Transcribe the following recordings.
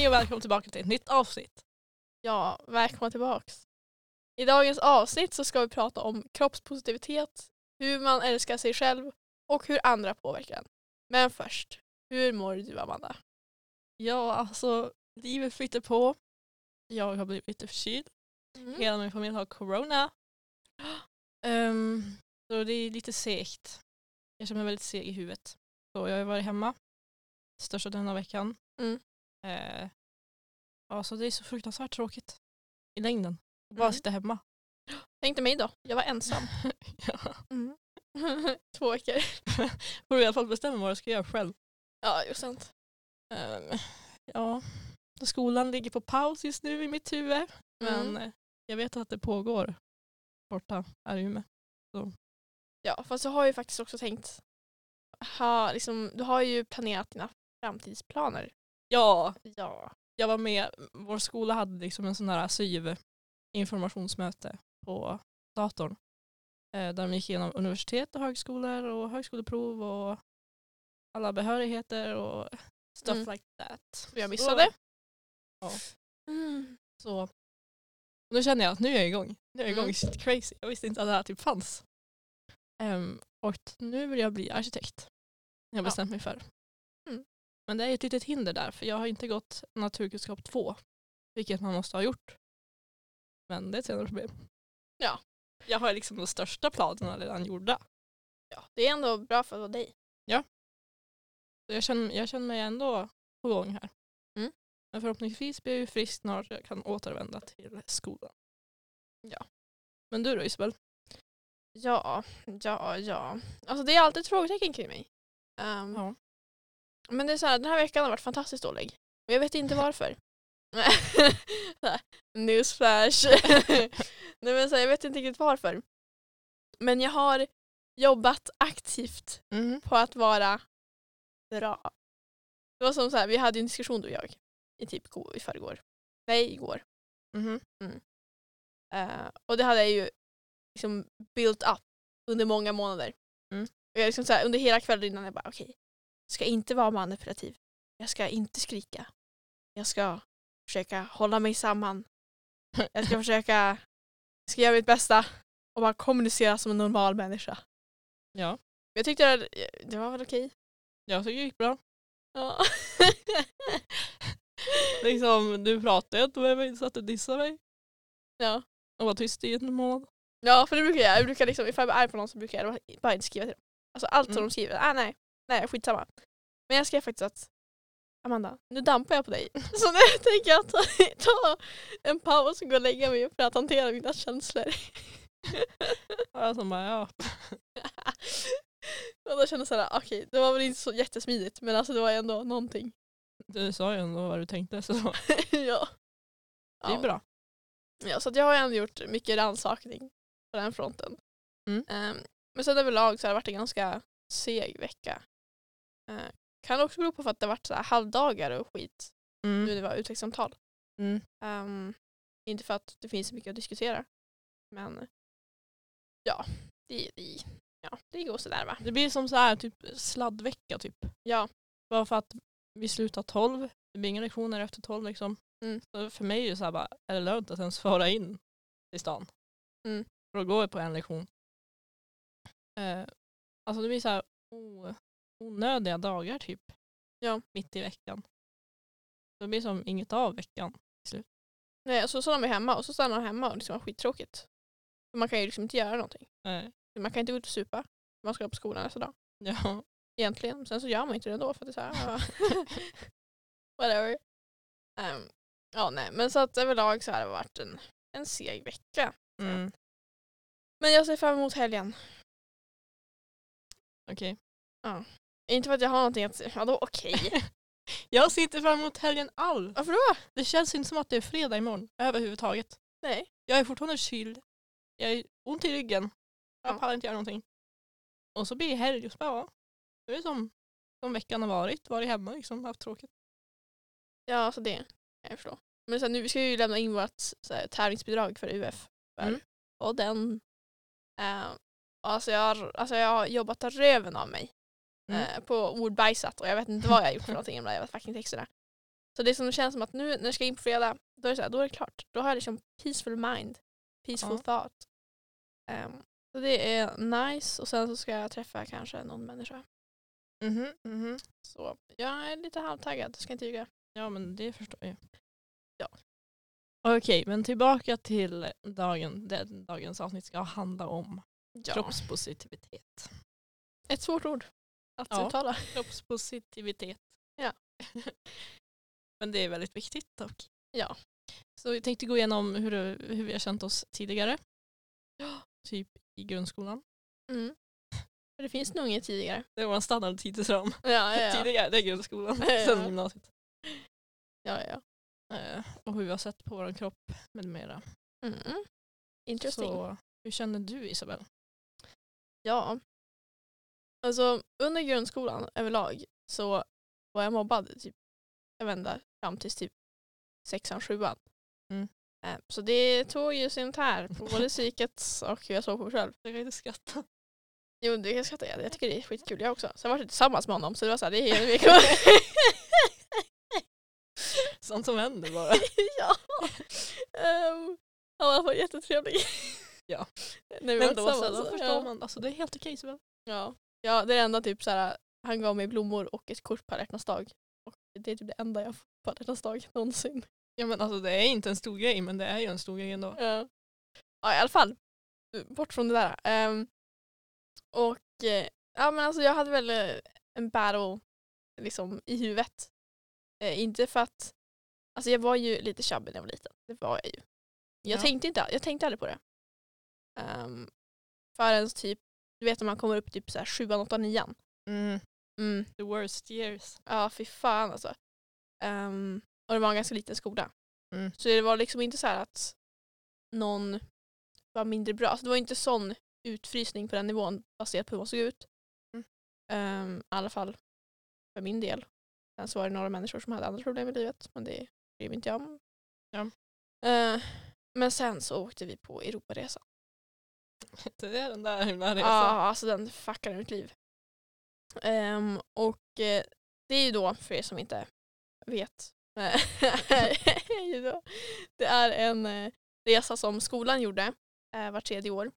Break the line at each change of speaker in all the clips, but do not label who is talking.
Hej och välkommen tillbaka till ett nytt avsnitt.
Ja, välkomna tillbaks. I dagens avsnitt så ska vi prata om kroppspositivitet, hur man älskar sig själv och hur andra påverkar en. Men först, hur mår du Amanda?
Ja, alltså livet flyter på. Jag har blivit lite förkyld. Hela min familj har corona. Ehm, så det är lite segt. Jag känner mig väldigt seg i huvudet. Så jag har varit hemma största delen av veckan.
Mm.
Eh, ja, så det är så fruktansvärt tråkigt i längden. att Bara
Mm.
sitta hemma.
Tänkte mig då, jag var ensam.
ja.
Mm. Två veckor.
Får du i alla fall bestämma vad jag ska göra själv.
Ja, just sant.
Ehm, ja, skolan ligger på paus just nu i mitt huvud. Men
Mm.
eh, jag vet att det pågår borta här i Umeå.
Ja, fast jag har ju faktiskt också tänkt, ha, liksom, du har ju planerat dina framtidsplaner.
Ja,
Ja.
jag var med. Vår skola hade liksom en sån här SYV informationsmöte på datorn. Eh, där de gick igenom universitet och högskolor och högskoleprov och alla behörigheter och stuff
Mm.
like that.
Jag missade.
Ja.
Mm.
Så och nu känner jag att nu är jag igång. Nu är jag igång
Mm.
shit crazy. Jag visste inte att det här typ fanns. Ehm, och nu vill jag bli arkitekt. Jag har
Ja.
bestämt mig för. Men det är ett litet hinder där för jag har inte gått naturkunskap 2. Vilket man måste ha gjort. Men det är ett senare problem.
Ja.
Jag har liksom de största planerna redan gjorda.
Ja, det är ändå bra för dig.
Så jag, känner, jag känner mig ändå på gång här.
Mm.
Men förhoppningsvis blir jag ju frisk snart så jag kan återvända till skolan.
Ja.
Men du då Isabel?
Ja, ja, ja. Alltså det är alltid frågetecken kring mig. Ehm,
Ja.
Men det är så här, den här veckan har varit fantastiskt dålig. Och jag vet inte varför. Här, Newsflash. Nej, men så här, jag vet inte riktigt varför. Men jag har jobbat aktivt
Mm.
på att vara bra. Det var som så här, vi hade en diskussion du och jag i typ i förrgår. Nej, igår.
Mhm.
Eh, och det hade jag ju liksom built up under många månader.
Mm.
Och jag liksom så här, under hela kvällen innan jag bara okej, jag ska inte vara manipulativ. Jag ska inte skrika. Jag ska försöka hålla mig samman. Jag ska försöka jag ska göra mitt bästa och bara kommunicera som en normal människa.
Ja,
Jag tyckte det, det var väl okej.
jag tycker det gick bra.
Ja.
Liksom, du pratade inte med mig så att du dissade mig.
ja.
Och var tyst i en månad.
Ja, för det brukar jag. Jag brukar liksom, ifall jag är arg på någon så brukar jag bara inte skriva till dem. Alltså allt som
Mm.
de skriver, ah, nej, nej skitsamma. Men jag skrev faktiskt att Amanda, nu dampar jag på dig. Så nu tänker jag ta, ta en paus och gå och lägga mig för att hantera mina känslor.
Jag som bara, ja.
och då kände jag såhär, okej, det var väl inte så jättesmidigt men alltså det var ändå någonting.
Du sa ju ändå vad du tänkte så
ja.
det är
ja.
bra.
Ja, så jag har ändå gjort mycket rannsakning på den fronten.
Mm.
Ehm, men sen överlag så har det varit en ganska seg vecka. Uh, kan också bero på för att det har varit så här halvdagar och skit nu
Mm.
det var utvecklingssamtal.
Mm.
Ehm, inte för att det finns så mycket att diskutera. Men ja, det, det, ja, det går sådär va.
Det blir som så här typ sladdvecka typ.
Ja.
Bara för att vi slutar 12. Det blir inga lektioner efter 12 liksom.
Mm.
Så för mig är det så här bara, är det lönt att ens föra in till stan?
Mm.
För att gå på en lektion. Eh, alltså det blir så här o- onödiga dagar typ.
Ja.
Mitt i veckan. Så det blir som inget av veckan.
Nej, och så stannar man hemma och så stannar man hemma och liksom har skittråkigt. För man kan ju liksom inte göra någonting.
Eh,
Man kan inte gå ut och supa. Man ska på skolan nästa dag.
ja.
egentligen. Sen så gör man inte det ändå för att det är så här, ja. whatever. Ehm, ja nej men så att överlag så har det varit en, en seg vecka.
Mm.
Men jag ser fram emot helgen.
Okej.
Inte för att jag har någonting att säga, ja då okej.
Jag ser inte fram emot helgen alls.
Varför då?
Det känns inte som att det är fredag imorgon överhuvudtaget.
Nej.
Jag är fortfarande kyld. Jag är ont i ryggen. Jag
Ja.
pallar inte göra någonting. Och så blir det helg och så bara, ja. Det är som, som veckan har varit. Varit hemma liksom, haft tråkigt.
Ja alltså det jag förstå. Men sen nu vi ska ju lämna in vårt så här, tävlingsbidrag för UF. För,
Mm.
Och den, uh, alltså, jag har, alltså jag har jobbat röven av mig
Mm.
eh, på ordbajsat och jag vet inte vad jag har gjort för någonting med de fucking texterna. Så det som känns som att nu när jag ska in på fredag, då är det, så här, då är det klart. Då har jag liksom peaceful mind, peaceful
Ja.
thought. Ehm, så det är nice och sen så ska jag träffa kanske någon människa.
Mhm, mhm.
Så jag är lite halvtaggad, ska inte ljuga.
Ja men det förstår jag.
Ja.
Okej, men tillbaka till dagen, det dagens avsnitt ska handla om
Ja.
kroppspositivitet.
Ett svårt ord att
Ja.
uttala.
Kroppspositivitet.
Ja.
men det är väldigt viktigt dock.
Ja.
Så vi tänkte gå igenom hur, hur vi har känt oss tidigare. Typ i grundskolan.
Mm. Det finns nog inget tidigare.
Det var en standardtidsram.
Ja, ja, ja.
Tidigare, det är grundskolan.
Ja, ja.
Sen gymnasiet.
ja, ja.
Eh, och hur vi har sett på vår kropp med mera.
Mm. Interesting.
Så hur känner du Isabel?
Ja. Alltså under grundskolan överlag så var jag mobbad typ, jag vet inte, fram tills typ sexan, sjuan.
Mm.
Eh, Så det tog ju sin tär på både psyket och hur jag såg på mig själv.
Jag kan inte skratta.
Jo, det kan skratta jag. Jag tycker det är skitkul jag också. Sen var jag tillsammans med honom så det var så här, det är helt
Sånt som händer bara.
ja. Um, han var jättetrevlig.
Ja. Men då, så, då förstår
ja.
man. Alltså, det är helt okej Isabel.
Ja. Ja, det är det enda typ så här, han gav mig blommor och ett kort på alla dag. Och det är typ det enda jag får på alla dag någonsin.
Ja, men alltså, det är inte en stor grej men det är ju en stor grej ändå.
Ja. ja, i alla fall. Bort från det där. Ehm, och eh, ja, men alltså jag hade väl eh, en battle liksom i huvudet. Eh, inte för att, alltså jag var ju lite chubby när jag var liten. Det var jag ju. Jag,
Ja.
tänkte, inte, jag tänkte aldrig på det. Um, förrän typ, du vet när man kommer upp typ så här sjuan, åttan, nian.
Mm.
Mm.
The worst years.
Ja, fy fan alltså. Ehm, och det var en ganska liten skola.
Mm.
Så det var liksom inte så här att någon var mindre bra. Alltså det var inte sån utfrysning på den nivån baserat på hur man såg ut.
Mm.
Ehm, I alla fall för min del. Sen så var det några människor som hade andra problem i livet. Men det bryr mig inte jag om.
Ja.
Ehm, men sen så åkte vi på Europaresan.
Det är den där himla
Ja,
resan.
alltså den fuckade mitt liv. Ehm, och eh, det är ju då, för er som inte vet, det är en eh, resa som skolan gjorde eh, var tredje år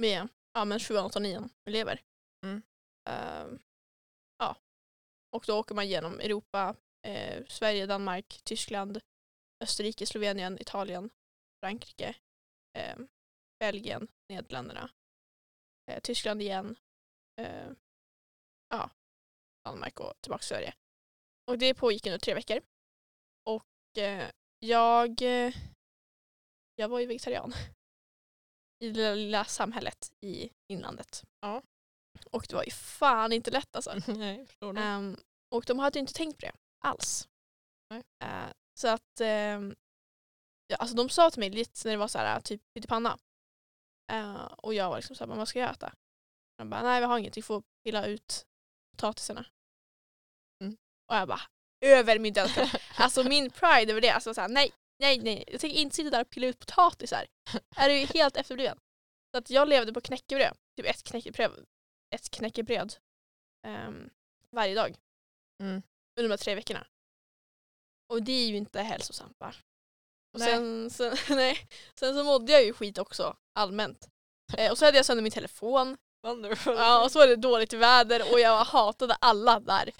med ja, men 7, 8, 9 elever.
Mm.
Ehm, ja. Och då åker man genom Europa, eh, Sverige, Danmark, Tyskland, Österrike, Slovenien, Italien, Frankrike, eh, Belgien, Nederländerna, eh, Tyskland igen, eh, ja, Danmark och tillbaka till Sverige. Och det pågick under tre veckor. Och eh, jag, eh, jag var ju vegetarian i det lilla, lilla samhället i inlandet.
Ja.
Och det var ju fan inte lätt alltså.
Nej.
Ehm, och de hade ju inte tänkt på det alls.
Nej.
Eh, så att ehm, ja, alltså de sa till mig lite när det var så här typ pyttipanna. Uh, och jag var liksom såhär, "Men vad ska jag äta? De bara, nej vi har inget, vi får pilla ut potatisarna.
Mm.
Och jag bara, över min dödskropp. alltså min pride över det, alltså såhär, nej, nej, nej, jag tänker inte sitta där och pilla ut potatisar. är du helt efterbliven? Så att jag levde på knäckebröd, typ ett knäckebröd, ett knäckebröd ehm, varje dag
Mm.
under de här tre veckorna. Och det är ju inte hälsosamt va? Och
Nej.
sen, sen, nej. sen så mådde jag ju skit också allmänt. Eh, och så hade jag sönder min telefon.
Wonderful.
Ja, och så var det dåligt väder och jag hatade alla där.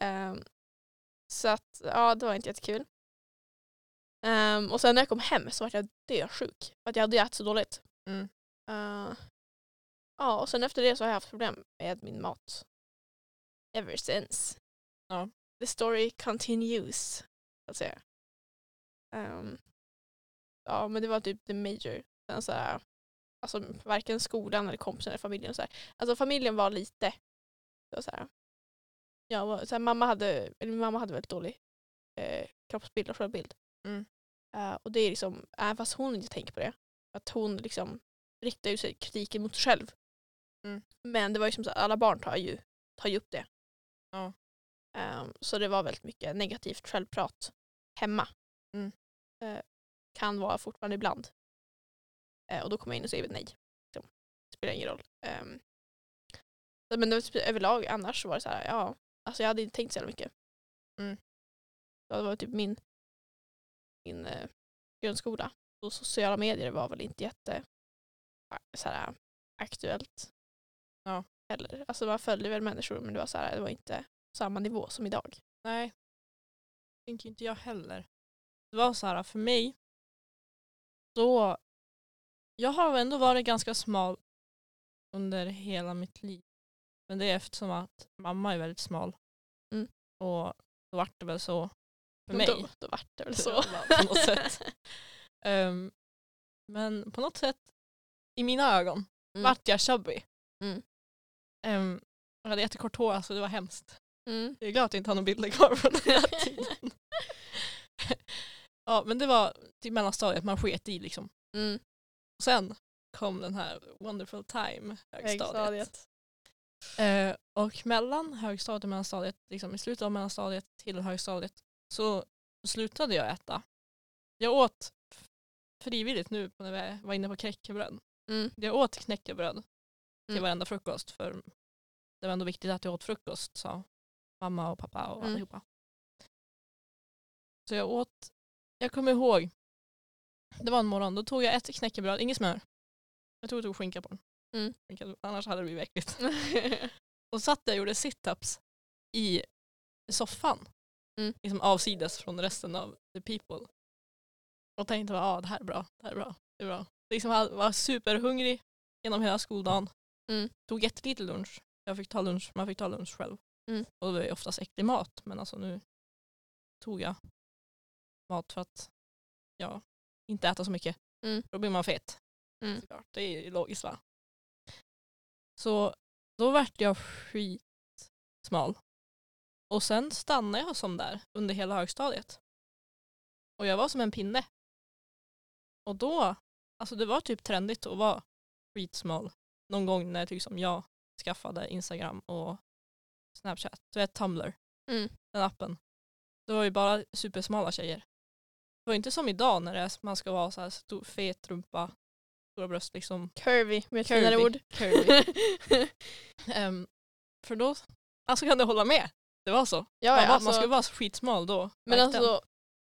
Ehm, så att ja, det var inte jättekul. Ehm, och sen när jag kom hem så var jag dösjuk för att jag hade ätit så dåligt.
Mm.
Eh, ja, och sen efter det så har jag haft problem med min mat. Ever since.
Ja.
The story continues, att säga. Ehm, ja, men det var typ the major. Sen så här, alltså varken skolan eller kompisar eller familjen. Så här. Alltså familjen var lite, så här, ja, så här, mamma hade, eller min mamma hade väldigt dålig eh, kroppsbild och självbild.
Mm.
Eh, och det är liksom, även fast hon inte tänker på det, att hon liksom riktar ju sig kritiken mot sig själv.
Mm.
Men det var ju som så att alla barn tar ju, tar ju upp det.
Ja.
Ehm, så det var väldigt mycket negativt självprat hemma.
Mm.
Eh, kan vara fortfarande ibland. Eh, och då kommer jag in och säger nej. Liksom. Det spelar ingen roll. Ehm, Men det var typ överlag annars så var det så här, ja, alltså jag hade inte tänkt så jävla mycket.
Mm.
Det var typ min, min eh, grundskola. Och sociala medier var väl inte jätte eh, så här, aktuellt.
Ja.
Heller. Alltså man följde väl människor men det var så här, det var inte samma nivå som idag.
Nej, tänker inte jag heller. Det var så här för mig, då, jag har ändå varit ganska smal under hela mitt liv. Men det är eftersom att mamma är väldigt smal.
Mm.
Och då vart det väl så för mig.
Då, då vart det väl så.
På något sätt. Ehm, men på något sätt, i mina ögon,
Mm.
vart jag chubby.
Mm.
Ehm, jag hade jättekort hår, alltså det var hemskt.
Mm.
Jag är glad att jag inte har några bilder kvar från den här tiden. Ja, men det var till mellanstadiet man sket i liksom.
Mm.
Och sen kom den här Wonderful Time, högstadiet.
Högstadiet.
Eh, och mellan högstadiet och mellanstadiet, liksom i slutet av mellanstadiet till högstadiet, så slutade jag äta. Jag åt frivilligt nu när vi var inne på knäckebröd.
Mm.
Jag åt knäckebröd till
Mm.
varenda frukost för det var ändå viktigt att jag åt frukost sa mamma och pappa och
Mm.
allihopa. Så jag åt, jag kommer ihåg, det var en morgon, då tog jag ett knäckebröd, inget smör. Jag tror jag tog skinka på den.
Mm.
Skinka, Annars hade det blivit äckligt. Och satt jag och gjorde sit-ups i soffan.
Mm.
Liksom avsides från resten av the people. Och tänkte att ah, det här är bra, det här är bra, det är bra. Liksom var superhungrig genom hela skoldagen.
Mm.
Tog jättelite lunch. Jag fick ta lunch, man fick ta lunch själv.
Mm.
Och det var ju oftast äcklig mat men alltså nu tog jag mat för att ja, inte äta så mycket.
Mm.
Då blir man fet.
Mm.
Såklart. Det är ju logiskt va. Så då vart jag skitsmal. Och sen stannade jag som där under hela högstadiet. Och jag var som en pinne. Och då, alltså det var typ trendigt att vara skitsmal. Någon gång när typ som jag skaffade Instagram och Snapchat. Du vet Tumblr,
Mm.
den appen. Det var ju bara supersmala tjejer. Var inte som idag när det är, man ska vara så här stor, fet rumpa, stora bröst liksom.
Curvy med ett
Curvy.
finare ord.
Curvy. Ehm, för då, alltså kan du hålla med? Det var så.
ja,
man, var,
alltså,
man skulle vara skitsmal då.
men
verkligen.
alltså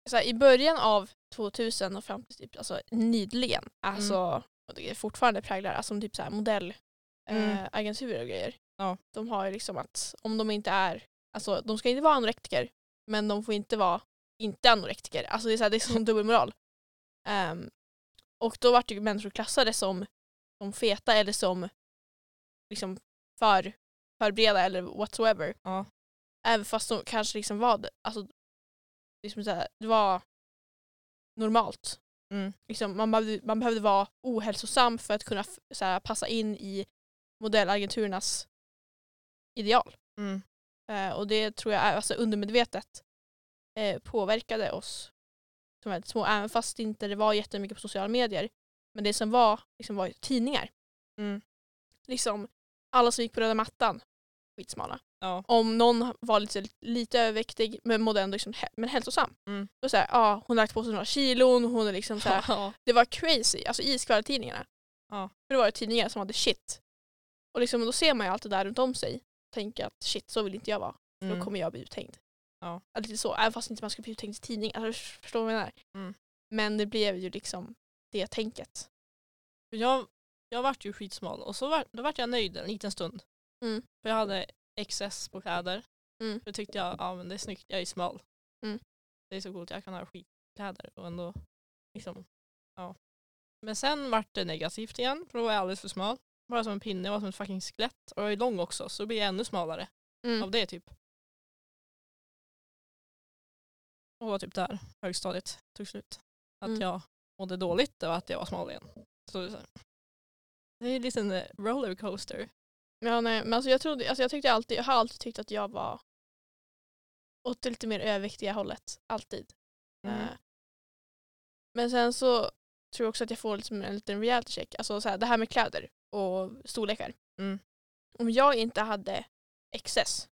så här, i början av 2000 och fram till typ, alltså, nyligen, alltså och det är fortfarande präglar, alltså som typ så här modell
Mm.
eh, agenturer och grejer.
Ja.
De har ju liksom att om de inte är, alltså de ska inte vara anorektiker men de får inte vara inte anorektiker. Alltså det är, så här, det är som dubbelmoral. Ehm, och då vart ju människor klassade som, som feta eller som liksom för, för breda eller whatsoever.
Ja.
Även fast de kanske liksom var det. Alltså, liksom så här, det var normalt.
Mm.
Liksom, man, behövde, man behövde vara ohälsosam för att kunna så här, passa in i modellagenturernas ideal.
Mm.
Eh, och det tror jag är, alltså, undermedvetet eh, påverkade oss som väldigt små, även fast inte det var jättemycket på sociala medier. Men det som var, liksom, var tidningar.
Mm.
Liksom, alla som gick på röda mattan, skitsmala.
Ja.
Om någon var lite, lite överviktig men mådde ändå liksom, men hälsosam.
Mm.
Då så här, ja, hon har lagt på sig några kilon, hon är liksom så här,
Ja.
det var crazy, alltså i skvallertidningarna.
Ja.
För det var tidningar som hade shit. Och liksom, då ser man ju allt det där runt om sig. Tänker att shit, så vill inte jag vara.
Mm.
Då kommer jag bli uthängd.
Ja.
Lite så, även fast inte man ska bli uthängd i tidning. Alltså, förstår du vad jag menar?
Mm.
Men det blev ju liksom det tänket.
Jag, jag vart ju skitsmal och så var, då vart jag nöjd en liten stund.
Mm.
För jag hade XS på kläder.
Mm.
Då tyckte jag, ja men det är snyggt, jag är smal.
Mm.
Det är så coolt, jag kan ha skitkläder och ändå liksom, ja. Men sen vart det negativt igen, för då var jag alldeles för smal. Bara som en pinne, jag var som ett fucking skelett. Och jag är lång också, så då blir jag ännu smalare
Mm.
av det typ. Och var typ där högstadiet tog slut. Att
Mm.
jag mådde dåligt och att jag var smal igen. Så det är, så här. det är en liten eh, rollercoaster.
Ja, nej, men alltså jag, trodde, alltså jag, tyckte alltid, jag har alltid tyckt att jag var åt det lite mer överviktiga hållet. Alltid.
Mm.
Eh, Men sen så tror jag också att jag får liksom en liten reality check. Alltså så här, det här med kläder och storlekar.
Mm.
Om jag inte hade XS,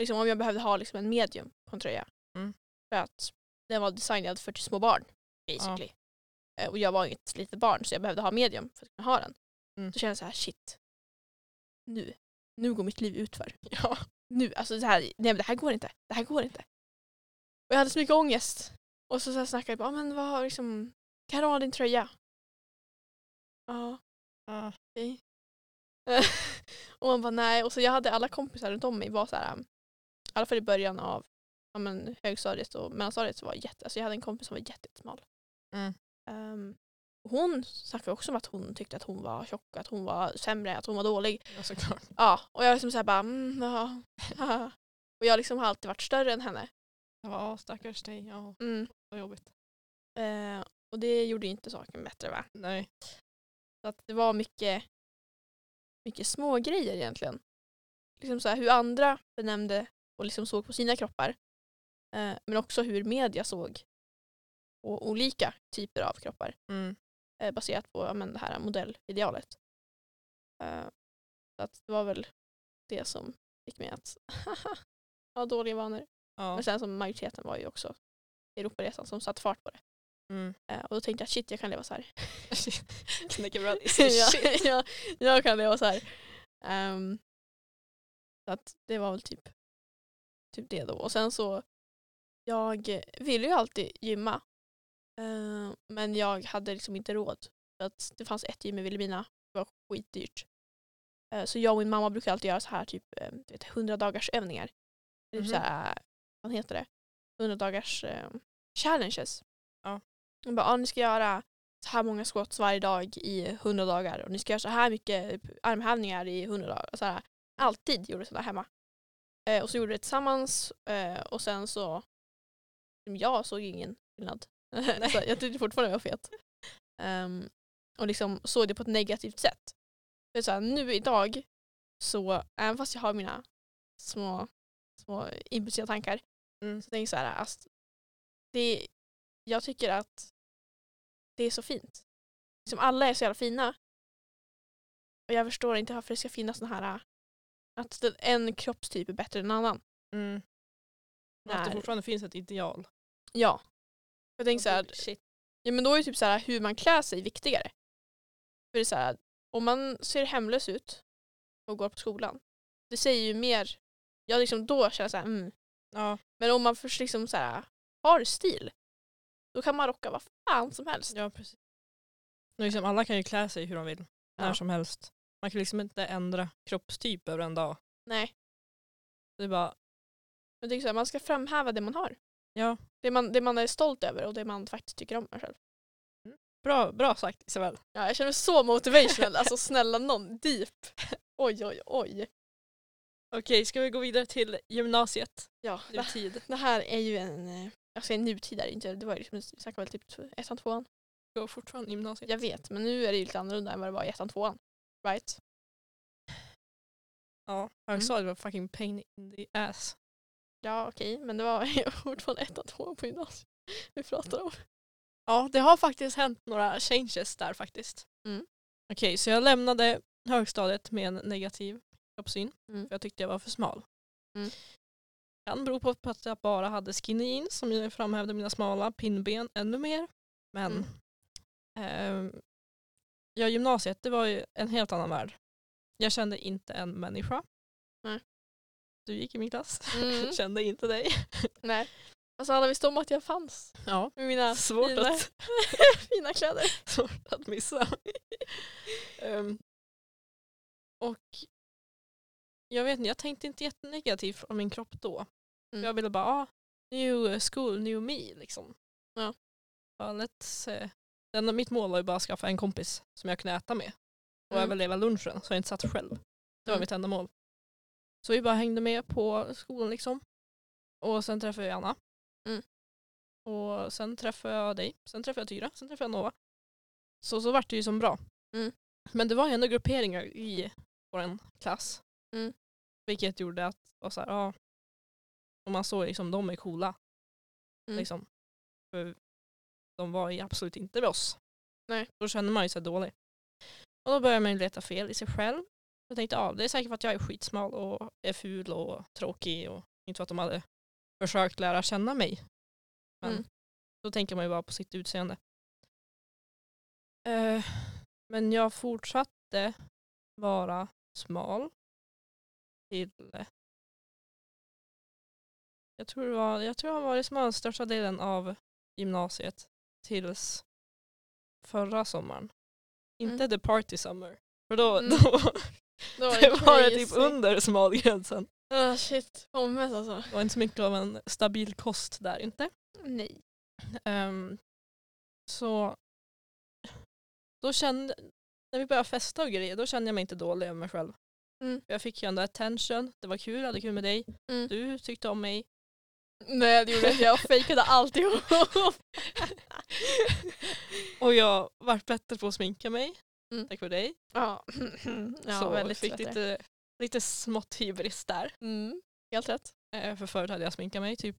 liksom om jag behövde ha liksom en medium på en tröja
Mm.
För att den var designad för till små barn basically. Eh, Och jag var inget litet barn så jag behövde ha medium för att kunna ha den.
Mm.
Då kände jag så här shit. Nu. nu går mitt liv utför.
Ja.
Nu, alltså det här, nej men det här går inte. Det här går inte. Och jag hade så mycket ångest. Och så, så här snackade jag bara, "Ah, men vad liksom, kan jag ha din tröja? Ja,
Ja.
okej. och man bara nej. Och så jag hade alla kompisar runt om mig var så här, um, i alla fall i början av ja, men, högstadiet och mellanstadiet så var jag jätte, alltså jag hade en kompis som var jätte- jättesmal.
Mm.
Um, hon snackade också om att hon tyckte att hon var tjock, att hon var sämre, att hon var dålig.
ja, såklart.
Ja, och jag liksom såhär bara mm, ja. Och jag liksom har alltid varit större än henne.
Ja, stackars dig. Ja,
Mm.
vad jobbigt.
Eh, och det gjorde ju inte saken bättre va.
Nej.
Så att det var mycket, mycket små grejer egentligen. Liksom så här, hur andra benämnde och liksom såg på sina kroppar. Eh, men också hur media såg på olika typer av kroppar.
Mm.
Eh, baserat på men, det här modellidealet. Eh, så att det var väl det som fick mig att ha dåliga vanor.
Ja.
Men sen som majoriteten var ju också Europaresan som satte fart på det.
Mm.
Eh, och då tänkte jag shit jag kan leva så här.
Knäckebröd is
ja,
the shit.
ja, jag kan leva så här. Ehm, så att det var väl typ, typ det då. Och sen så, jag ville ju alltid gymma. Eh, men jag hade liksom inte råd. För att det fanns ett gym i Vilhelmina, det var skitdyrt. Eh, så jag och min mamma brukar alltid göra så här typ eh, du vet, 100 dagars övningar. Eller
Mhm.
så här, vad heter det? 100 dagars eh, challenges.
Ja.
Jag bara, ah, ni ska göra så här många squats varje dag i 100 dagar och ni ska göra så här mycket armhävningar i 100 dagar. Så här, alltid gjorde sådär hemma. Eh, och så gjorde vi det tillsammans eh, och sen så jag såg ingen skillnad. så jag tyckte fortfarande jag var fet. Ehm, och liksom såg det på ett negativt sätt. För så här, nu idag så även fast jag har mina små, små impulsiva tankar
Mm.
så tänker jag så här, alltså, det, jag tycker att det är så fint. Liksom alla är så jävla fina. Och jag förstår inte varför det ska finnas sån här att en kroppstyp är bättre än en annan.
Mm. Att det fortfarande finns ett ideal.
Ja. Jag tänker så här,
Shit.
ja, men då är typ så här, hur man klär sig viktigare. För det är så här, om man ser hemlös ut och går på skolan, det säger ju mer, jag liksom då känner jag så här, mm.
Ja.
Men om man först liksom så här, har stil, då kan man rocka vad fan som helst.
ja, precis. Och liksom, alla kan ju klä sig hur de vill. När
Ja.
som helst. Man kan liksom inte ändra kroppstyp över en dag.
Nej.
Det är bara,
Jag tycker så här, man ska framhäva det man har.
Ja,
Det man, det man är stolt över och det man faktiskt tycker om sig själv.
bra, bra sagt Isabel.
Ja, jag känner mig så motivational, alltså snälla någon, deep. Oj oj oj.
Okej, ska vi gå vidare till gymnasiet?
Ja,
Det
det, det här är ju en, eh, jag säger nutid är det inte, det var ju liksom, vi snackade väl typ ettan, tvåan.
Går fortfarande gymnasiet.
Jag vet, men nu är det ju lite annorlunda än vad det var i ettan, tvåan. Right?
Ja, högstadiet var fucking pain in the ass.
Ja okej, men det var fortfarande ettan, tvåan på gymnasiet vi pratar om.
Ja, det har faktiskt hänt några changes där faktiskt.
Mm.
Okej, så jag lämnade högstadiet med en negativ kroppssyn.
Mm.
För jag tyckte jag var för smal.
Mm.
Kan bero på att jag bara hade skinny jeans som framhävde mina smala pinnben ännu mer. Men
Mm.
ehm, ja, gymnasiet det var ju en helt annan värld. Jag kände inte en människa.
Nej.
Du gick i min klass.
Mm.
kände inte dig.
Nej. Alltså alla visste om att jag fanns
Ja,
med mina
svårt
fina,
att,
fina kläder.
svårt att missa. Ehm, och jag vet inte, jag tänkte inte jättenegativt om min kropp då.
Mm.
Jag ville bara, ah, new school, new me liksom.
Ja.
Ja, let's, eh, den, mitt mål var ju bara att skaffa en kompis som jag kunde äta med. Och
Mm.
överleva lunchen så jag inte satt själv. Det var
Mm.
mitt enda mål. Så vi bara hängde med på skolan liksom. Och sen träffade jag Anna.
Mm.
Och sen träffade jag dig. Sen träffade jag Tyra. Sen träffade jag Nova. Så så vart det ju som bra.
Mm.
Men det var ändå grupperingar i vår klass.
Mm.
Vilket gjorde att var så här, ja, och man såg liksom de är coola.
Mm.
Liksom. För de var ju absolut inte med oss.
Nej.
Då kände man ju sig dålig. Och då började man ju leta fel i sig själv. Jag tänkte ja, det är säkert för att jag är skitsmal och är ful och tråkig och inte för att de hade försökt lära känna mig. Men
Mm.
då tänker man ju bara på sitt utseende. Eh, men jag fortsatte vara smal. till jag tror det var, jag tror jag var den största delen av gymnasiet tills förra sommaren. Inte
Mm.
the party summer. För då,
Mm.
då
Då
det var det typ under smalgränsen.
Ah, shit, pommes alltså.
Det var inte så mycket av en stabil kost där inte.
Nej.
Ehm, så då kände, när vi började festa och grejer, då kände jag mig inte dålig över mig själv.
Mm.
Jag fick ju ändå attention, det var kul, jag hade kul med dig.
Mm.
Du tyckte om mig.
Nej det gjorde inte jag, fejkade alltihop.
och jag vart bättre på att sminka mig.
Mm.
Tack för dig.
ja, ja
så
väldigt
fick lite, lite smått hybris där.
Mm. Helt rätt.
Eh, för förut hade jag sminkat mig, typ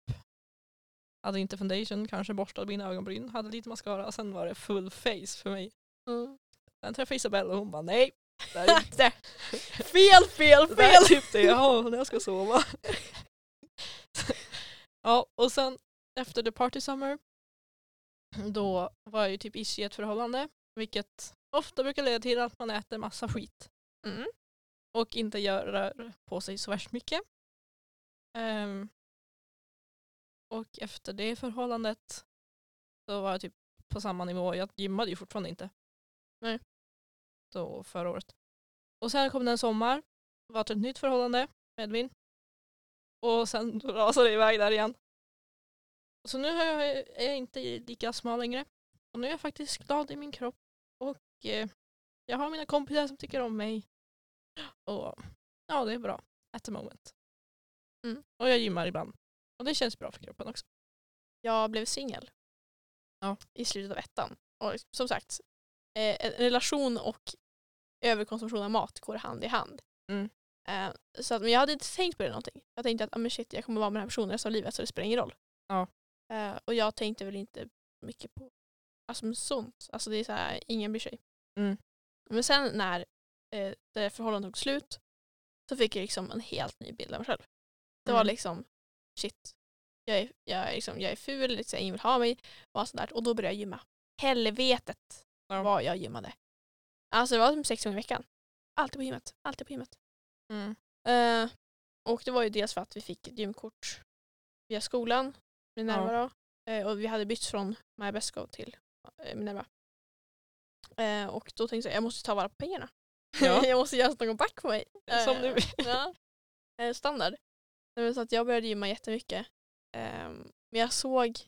hade inte foundation, kanske borstade mina ögonbryn, hade lite mascara, sen var det full face för mig.
Mm.
Sen träffade jag Isabella och hon bara nej. Det är
Där. fel, fel,
Det är
fel!
typ det jag har när jag ska sova. ja, och sen efter the party summer då var jag ju typ ish i ett förhållande vilket ofta brukar leda till att man äter massa skit
Mm.
och inte gör rör på sig så värst mycket. Ehm, och efter det förhållandet så var jag typ på samma nivå. Jag gymmade ju fortfarande inte.
Nej.
Så förra året. Och sen kom det en sommar. Var ett nytt förhållande med Edvin. Och sen rasade det iväg där igen. Så nu är jag inte lika smal längre. Och nu är jag faktiskt glad i min kropp. Och jag har mina kompisar som tycker om mig. Och ja, det är bra. At the moment.
Mm.
Och jag gymmar ibland. Och det känns bra för kroppen också.
Jag blev singel.
Ja.
I slutet av ettan. Och som sagt, eh, en relation och överkonsumtion av mat går hand i hand.
Mm.
Eh, så att, men jag hade inte tänkt på det någonting. Jag tänkte att ah, men shit, jag kommer vara med den här personen resten av livet så det spelar ingen roll.
Ja.
Eh, och jag tänkte väl inte mycket på alltså, sånt. Alltså det är så här, ingen bryr sig.
Mm.
Men sen när eh, det förhållandet tog slut så fick jag liksom en helt ny bild av mig själv. Det var
Mm.
liksom shit, jag är, jag är, liksom, jag är ful, liksom, ingen vill ha mig och allt sånt där. Och då började jag gymma. Helvetet
Ja.
vad jag gymmade. Alltså det var som sex gånger i veckan. Alltid på gymmet, alltid på gymmet.
Mm.
Eh, och det var ju dels för att vi fick ett gymkort via skolan, Minerva då. Eh, och vi hade bytt från Best Go till eh, Minerva. Eh, och då tänkte jag jag måste ta vara på pengarna.
Ja.
jag måste göra någon back på mig.
Som
Eh,
du
ja. Eh, Standard. Så att jag började gymma jättemycket. Ehm, men jag såg,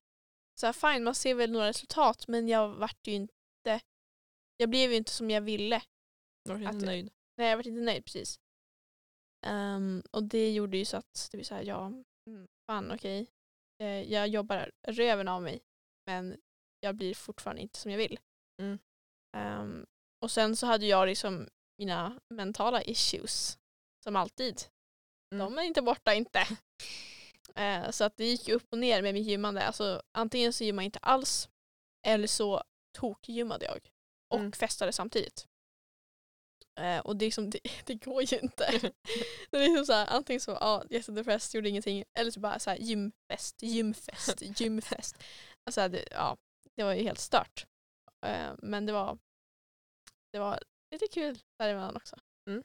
så här, fine man ser väl några resultat men jag vart ju inte, jag blev ju inte som jag ville.
Jag var
Att-
inte nöjd.
Nej jag vart inte nöjd precis. Ehm, och det gjorde ju så att det blir så här, ja, mm, fan okej. Eh, jag jobbar röven av mig men jag blir fortfarande inte som jag vill.
Mm.
Ehm, och sen så hade jag liksom mina mentala issues som alltid.
Mm.
De är inte borta inte. Eh, så att det gick upp och ner med mitt gymmande. Alltså, antingen så gymmade jag inte alls eller så tokgymmade jag och
Mm.
festade samtidigt. Eh, och det, liksom, det, det går ju inte. det är liksom så här, antingen så, ja, jättedepressed, gjorde ingenting, eller så bara så här, gymfest, gymfest, gymfest. Alltså, det, ja, det var ju helt stört. Eh, men det var, det var lite kul däremellan också.
Mm.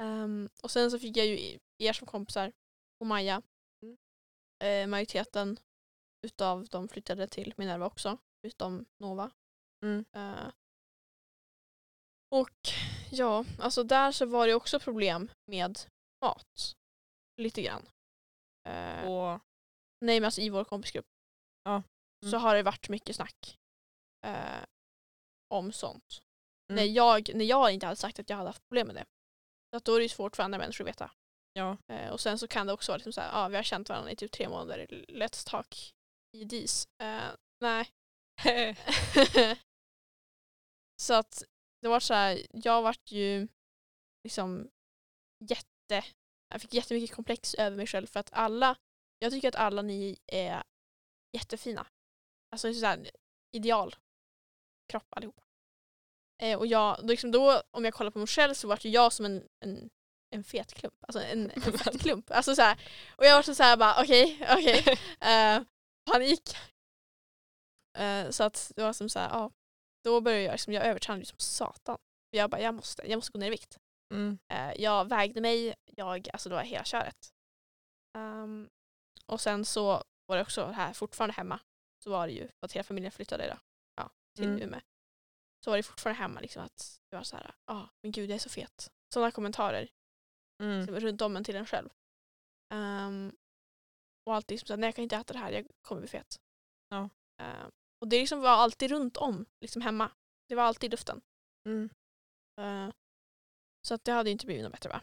Ehm, och sen så fick jag ju er som kompisar och Maja.
Mm.
Eh, majoriteten utav dem flyttade till Minerva också, utom Nova.
Mm.
Eh, och ja, alltså där så var det också problem med mat. Lite grann. Eh,
Och,
nej men alltså i vår kompisgrupp.
Ja.
Så
Mm.
har det varit mycket snack eh, om sånt.
Mm.
När, jag, när jag inte hade sagt att jag hade haft problem med det. Så att då är det ju svårt för andra människor att veta.
ja.
Eh, och sen så kan det också vara liksom så här, ja vi har känt varandra i typ tre månader, let's talk i dis. Eh, nej. så att det var så här, jag vart ju liksom jätte, jag fick jättemycket komplex över mig själv för att alla, jag tycker att alla ni är jättefina. Alltså så här, ideal kropp allihopa. Eh, och jag, då, liksom då, om jag kollar på mig själv så vart ju jag som en, en, en fet klump. Alltså en, en fettklump. Alltså så här, och jag var så här bara okej, okej. Eh, panik. Eh, så att det var som så här, ja. Då började jag, liksom, jag övertränade som satan. Jag bara, jag måste, jag måste gå ner i vikt.
Mm.
Eh, jag vägde mig, jag, alltså det var hela köret. Ehm, och sen så var det också här fortfarande hemma. Så var det ju, för att hela familjen flyttade ja, till
Mm.
Umeå. Så var det fortfarande hemma liksom att det var så här, ja ah, men gud jag är så fet. Sådana kommentarer
Mm.
liksom, runt om en till en själv. Ehm, och alltid liksom så här, nej jag kan inte äta det här, jag kommer bli fet.
Ja.
Ehm, och det liksom var alltid runt om liksom hemma. Det var alltid i luften.
Mm.
Ehm, så att det hade inte blivit något bättre va?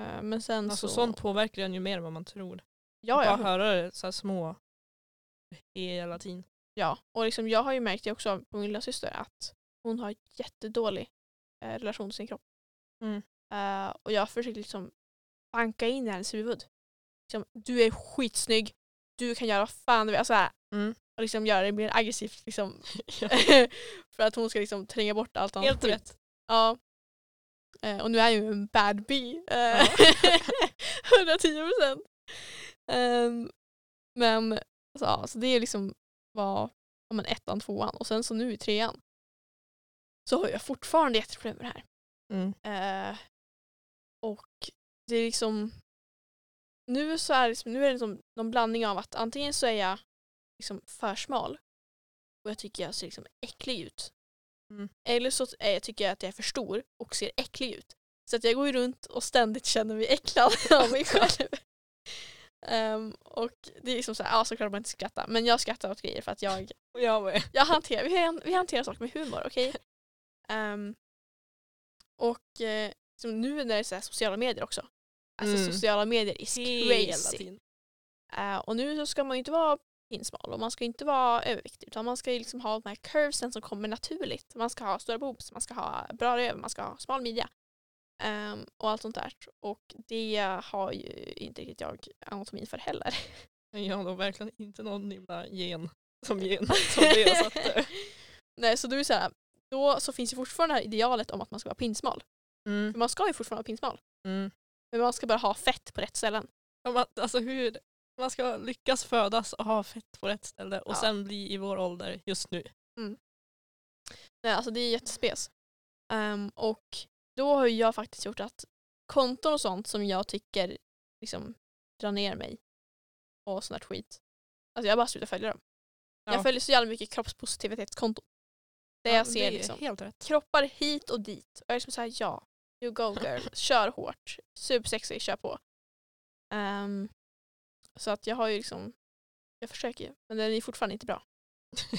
Ehm, men sen
Alltså
så...
sånt påverkar en ju mer än vad man tror.
ja,
Bara
ja,
höra det så här små hela tiden.
Ja. Och liksom, jag har ju märkt det också på min lilla syster att hon har jättedålig eh, relation till sin kropp.
Mm.
Eh, och jag försöker liksom banka in i hennes huvud. Liksom, du är skitsnygg, du kan göra vad fan du vill. Alltså,
Mm.
och liksom göra det mer aggressivt. Liksom, för att hon ska liksom tränga bort allt annat
Helt rätt.
Ja. Eh, och nu är jag ju en bad bee.
Ja.
110 procent. Ehm, men så, ja, så det är liksom var ja, men ettan, tvåan och sen så nu i trean så har jag fortfarande jätteproblem med det här.
Mm.
Eh, och det är liksom nu så är det, liksom, nu är det liksom någon blandning av att antingen så är jag liksom för smal och jag tycker jag ser liksom äcklig ut.
Mm.
Eller så jag, tycker jag att jag är för stor och ser äcklig ut. Så att jag går ju runt och ständigt känner mig äcklad av mig själv. Ehm, och det är liksom så här, ja såklart man inte skrattar men jag skrattar åt grejer för att jag
jag
jag hanterar, vi, vi hanterar saker med humor, okej? Ehm, och eh, liksom nu när det är så sociala medier också. Alltså
Mm.
sociala medier is crazy. Eh, och nu så ska man ju inte vara pinsmal och man ska inte vara överviktig utan man ska ju liksom ha de här curvesen som kommer naturligt. Man ska ha stora boobs, man ska ha bra röv, man ska ha smal midja. Ehm, och allt sånt där. Och det har ju inte riktigt jag anatomin för heller.
Jag har verkligen inte någon himla gen som gen som det satte.
Nej, så då är det så här, då så finns ju fortfarande det här idealet om att man ska vara pinsmal.
Mm.
För man ska ju fortfarande vara pinsmal.
Mm.
Men man ska bara ha fett på rätt ställen.
Ja, man- Alltså hur man ska lyckas födas och ha fett på rätt ställe och
Ja.
sen bli i vår ålder just nu.
Nej, alltså det är jättespes. Ehm, och då har jag faktiskt gjort att konton och sånt som jag tycker liksom drar ner mig och sånt där skit. Alltså jag bara slutar följa dem.
Ja.
Jag följer så jävla mycket kroppspositivitetskonton. Där
Ja,
jag ser
det
liksom kroppar hit och dit. Och jag är liksom såhär, ja, you go girl, kör hårt. Supersexy, kör på. Ehm, så att jag har ju liksom, jag försöker ju, men den är fortfarande inte bra.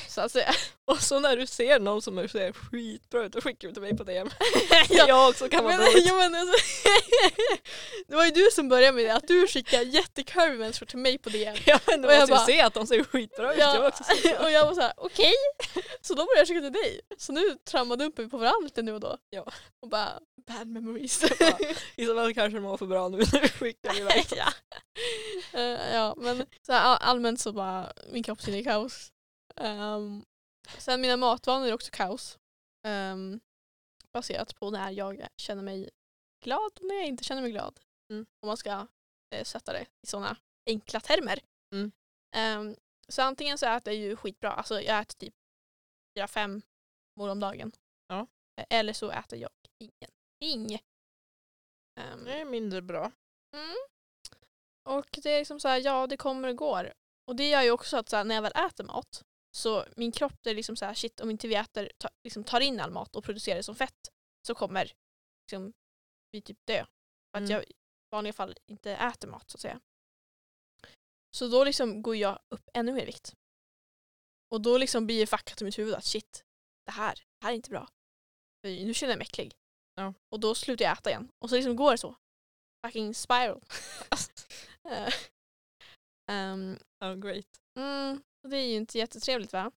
Så alltså,
Och så när du ser någon som ser skitbra ut, då skickar du till mig på DM.
Ja,
Jag också kan vara
men,
dåligt.
ja, men alltså, det var ju du som började med det, att du skickade jättekurvy människor till mig på DM.
Ja, men du
Och jag
måste ju
bara-
se att de ser skitbra ut. Jag var också så.
och jag var såhär, okej. Så då började jag skicka till dig. Så nu trammade upp vi på varandra lite nu och då.
Ja.
Och bara, bad memories.
Ja. Isabel kanske mår för bra nu när du skickar iväg.
ja. Eh, ja, men så här, all- allmänt så bara, min kroppssinne är kaos. Um, sen mina matvanor är också kaos. Um, baserat på när jag känner mig glad och när jag inte känner mig glad.
Mm.
Om man ska eh, sätta det i sådana enkla termer.
Mm.
Um, så antingen så äter jag ju skitbra, alltså jag äter typ fyra, fem mål om dagen.
Ja.
Eh, Eller så äter jag ingenting. Um,
Det är mindre bra.
Mm. Och det är liksom så här, ja det kommer och går. Och det gör ju också att här, när jag väl äter mat så min kropp är liksom så här, shit om inte vi äter, ta, liksom tar in all mat och producerar det som fett så kommer liksom, vi typ dö. För att
Mm.
jag i vanliga fall inte äter mat så att säga. Så då liksom går jag upp ännu mer vikt. Och då liksom blir det fuckat i mitt huvud att shit, det här, det här är inte bra. För nu känner jag mig äcklig.
Ja.
Och då slutar jag äta igen. Och så liksom går det så. Fucking spiral. Ehm,
Oh, great.
mm, och det är ju inte jättetrevligt va?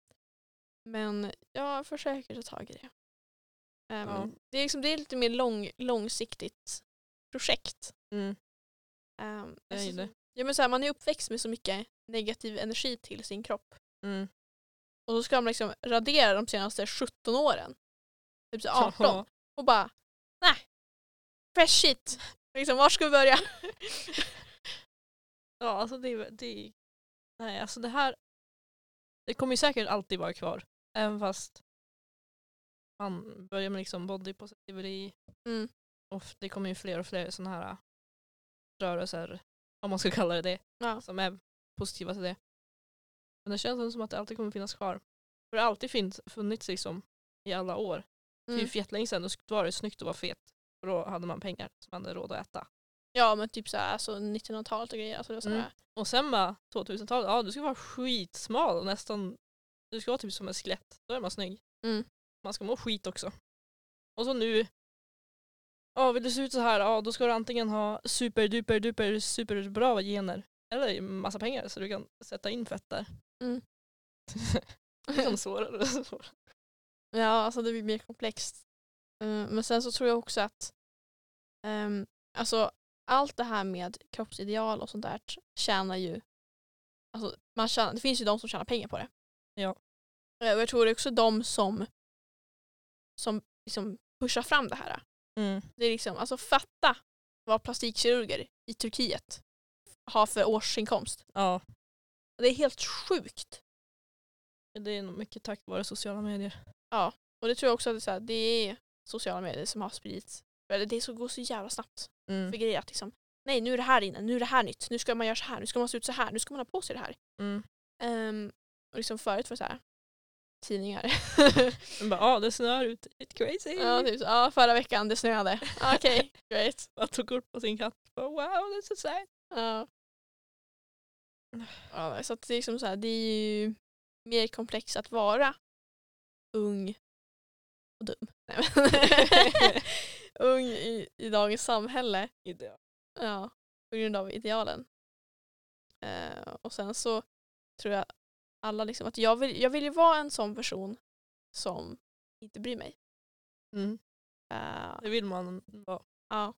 Men jag försöker ta tag i det. Ehm,
Ja.
det, är liksom, det är lite mer lång, långsiktigt projekt.
Mm.
Um,
det.
Ja, men så här, man är uppväxt med så mycket negativ energi till sin kropp.
Mm.
Och så ska man liksom radera de senaste 17 åren. Typ så 18.
Ja.
Och bara, nej. Fresh shit. Liksom, var ska vi börja?
Ja, alltså det, är- det Nej, alltså det här... Det kommer ju säkert alltid vara kvar. Även fast man börjar med liksom body positivity
Mm.
och det kommer ju fler och fler sådana här rörelser, om man ska kalla det det,
Ja.
som är positiva till det. Men det känns som att det alltid kommer finnas kvar. För det har alltid finns, funnits liksom i alla år.
Mm.
Typ jättelänge sedan då var det snyggt att vara fet. För då hade man pengar som man hade råd att äta.
Ja men typ såhär alltså 1900-talet och grejer. Alltså, det var såhär,
Mm. Och sen bara 2000-talet, ja du ska vara skitsmal och nästan, du ska vara typ som en skelett. Då är man snygg.
Mm.
Man ska må skit också. Och så nu, ja vill du se ut så här, ja då ska du antingen ha super duper duper super bra gener eller massa pengar så du kan sätta in fett där.
Mm.
det är svårare och svårare.
Ja, alltså det blir mer komplext. Eh, men sen så tror jag också att ehm, alltså, allt det här med kroppsideal och sånt där tjänar ju alltså, man tjänar, det finns ju de som tjänar pengar på det.
Ja.
Eh, Och jag tror det är också de som, som liksom pushar fram det här.
Mm.
Det är liksom, alltså fatta vad plastikkirurger i Turkiet har för årsinkomst.
Ja,
Det är helt sjukt.
det är nog mycket tack vare sociala medier.
Och det tror jag också att det är, här, det är sociala medier som har spridits. Eller det går så jävla snabbt.
Mm.
för grejer att liksom, nej nu är det här inne, nu är det här nytt, nu ska man göra så här, nu ska man se ut så här, nu ska man ha på sig det här.
Mm.
Ehm, och liksom förut var det så här, tidningar.
Men bara, ja det snöar ut, it's crazy.
ja, typ så, ja, förra veckan det snöade. Ah, Okej, great.
Bara tog kort på sin katt. Bara, wow, that's so sad.
Ja. Ja, så det är liksom så här, det är ju mer komplext att vara ung och dum. Nej, ung i, i dagens samhälle.
Ideal.
Ja, på grund av idealen. Eh, och sen så tror jag alla liksom att jag vill, jag vill ju vara en sån person som inte bryr mig.
Mm.
Eh,
Det vill man vara.
ja.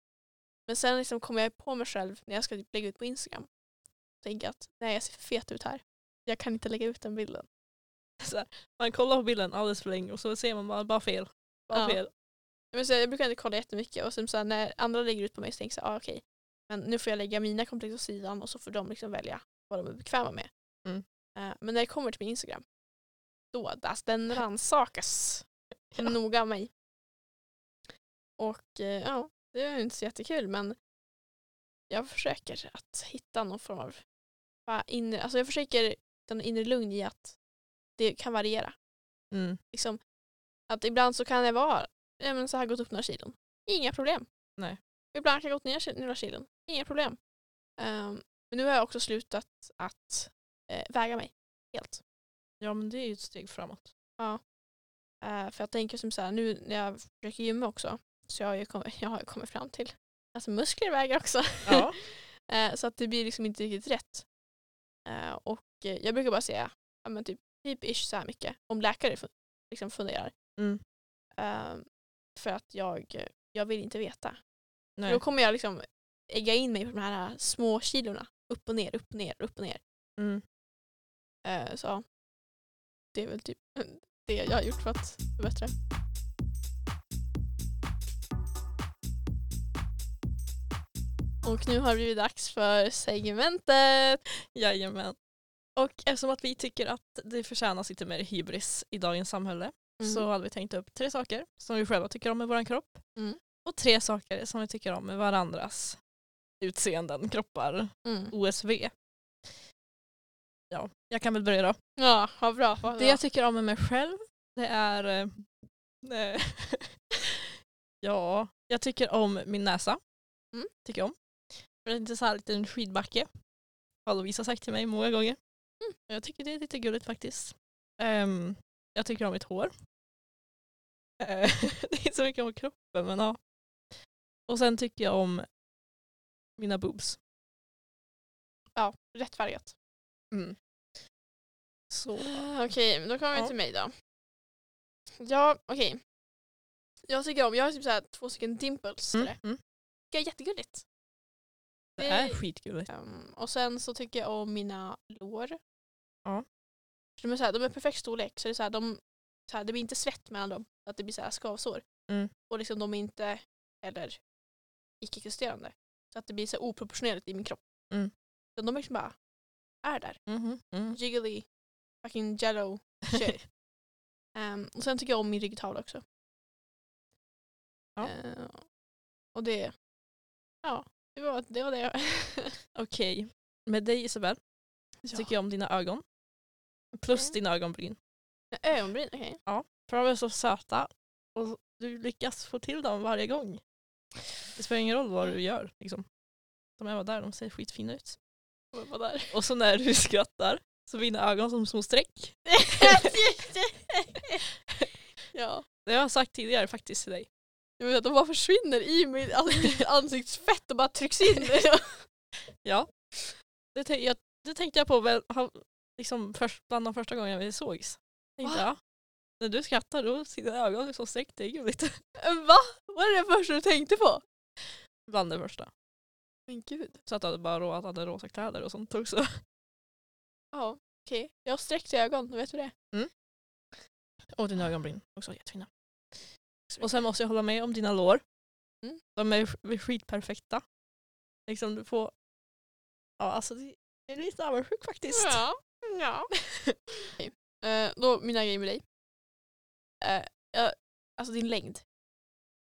Men sen liksom kommer jag på mig själv när jag ska typ lägga ut på Instagram. Tänker att nej jag ser för fet ut här. Jag kan inte lägga ut den bilden.
Här, man kollar på bilden alldeles för länge och så ser man bara, bara fel. Bara
Ja.
fel.
Men så jag brukar inte kolla jättemycket och sen så här, när andra lägger ut på mig så tänker jag så här, ah, okej. Men nu får jag lägga mina komplex åt sidan och så får de liksom välja vad de är bekväma med.
Mm.
Eh, men när det kommer till min Instagram, då alltså, den rannsakas
Ja.
noga av mig. Och eh, ja, det är inte så jättekul men jag försöker att hitta någon form av bara inre, alltså jag försöker hitta en inre lugn i att det kan variera.
Mm.
Liksom, att ibland så kan det vara ja, men så här gått upp några kilon. Inga problem.
Nej.
Ibland kan jag gått ner några kilon. Inga problem. Ehm, men nu har jag också slutat att eh, väga mig helt.
Ja men det är ju ett steg framåt.
Eh, för jag tänker som så här, nu när jag försöker gymma också så jag har ju kommit, jag har kommit fram till att muskler väger också.
Ja.
Eh, så att det blir liksom inte riktigt rätt. Och jag brukar bara säga ja, men typ, typ ish så här mycket om läkare liksom funderar.
Mm.
För att jag, jag vill inte veta.
Nej.
Då kommer jag liksom ägga in mig på de här små kilorna. Upp och ner, upp och ner, upp och ner.
Mm.
Eh, så det är väl typ det jag har gjort för att förbättra. Och nu har det blivit dags för segmentet.
Jajamän. Och eftersom att vi tycker att det förtjänas lite mer hybris i dagens samhälle
Mm.
så hade vi tänkt upp tre saker som vi själva tycker om med vår kropp.
Mm.
Och tre saker som vi tycker om med varandras utseenden, kroppar,
Mm.
OSV. Ja, jag kan väl börja då.
Ja, vad bra.
Det
bra.
jag tycker om med mig själv det är eh, eh, Ja, jag tycker om min näsa.
Mm.
Tycker jag om. För det är inte så här liten skidbacke. Har Lovisa sagt till mig många gånger.
Mm.
Jag tycker det är lite gulligt faktiskt. Ehm, jag tycker om mitt hår. Eh, det är inte så mycket om kroppen men ja. Och sen tycker jag om mina boobs.
Ja, rättfärdigat.
Mm. Så.
Ah, Okej, men då kommer vi
Ja.
till mig då. Ja, okej. Jag tycker om, jag har typ så här två stycken dimples.
Mm.
Mm.
Mm.
Det är jättegulligt.
Det är skitgulligt.
Um, och sen så tycker jag om mina lår.
Ja.
De är, så här, de är perfekt storlek så det, är så här, de, så här, det blir inte svett mellan dem. så Att det blir så här skavsår.
Mm.
Och liksom de är inte heller icke-existerande. Så att det blir så oproportionerligt i min kropp.
Mm.
Så de liksom bara är där.
Mm.
Jiggly, fucking jello shit. um, och sen tycker jag om min ryggtavla också.
Ja.
Eh, och det, ja, det var det. Var det.
Okej. Med dig Isabel så tycker jag om dina ögon. Plus dina ögonbryn.
Ögonbryn, okej.
För de är så söta och du lyckas få till dem varje gång. Det spelar ingen roll vad du gör. Liksom. De är bara där, de ser skitfina ut.
Okay. Vad där.
Och så när du skrattar så blir dina ögon som små streck.
ja.
Det har jag sagt tidigare faktiskt till dig.
Jag vet de bara försvinner i mitt ans- ansiktsfett och bara trycks in.
Ja. Det, jag, det tänkte jag på liksom först, bland de första gångerna vi sågs. Tänkte jag, när du skrattar då ser dina ögon som streck, det är gulligt.
Va? Vad är det första du tänkte på?
Bland det första.
Men gud.
Så att du hade bara rå, att hade rosa kläder och sånt också.
Ja, okej. Jag har sträckt ögon, vet du det?
Och dina ögonbryn, också jättefina. Och sen måste jag hålla med om dina lår.
Mm.
De är sk- skitperfekta. Liksom du får... Ja alltså det är lite avundsjuk faktiskt.
Ja. Ja. Okej. Eh, då mina grejer med dig. Eh, jag- alltså din längd.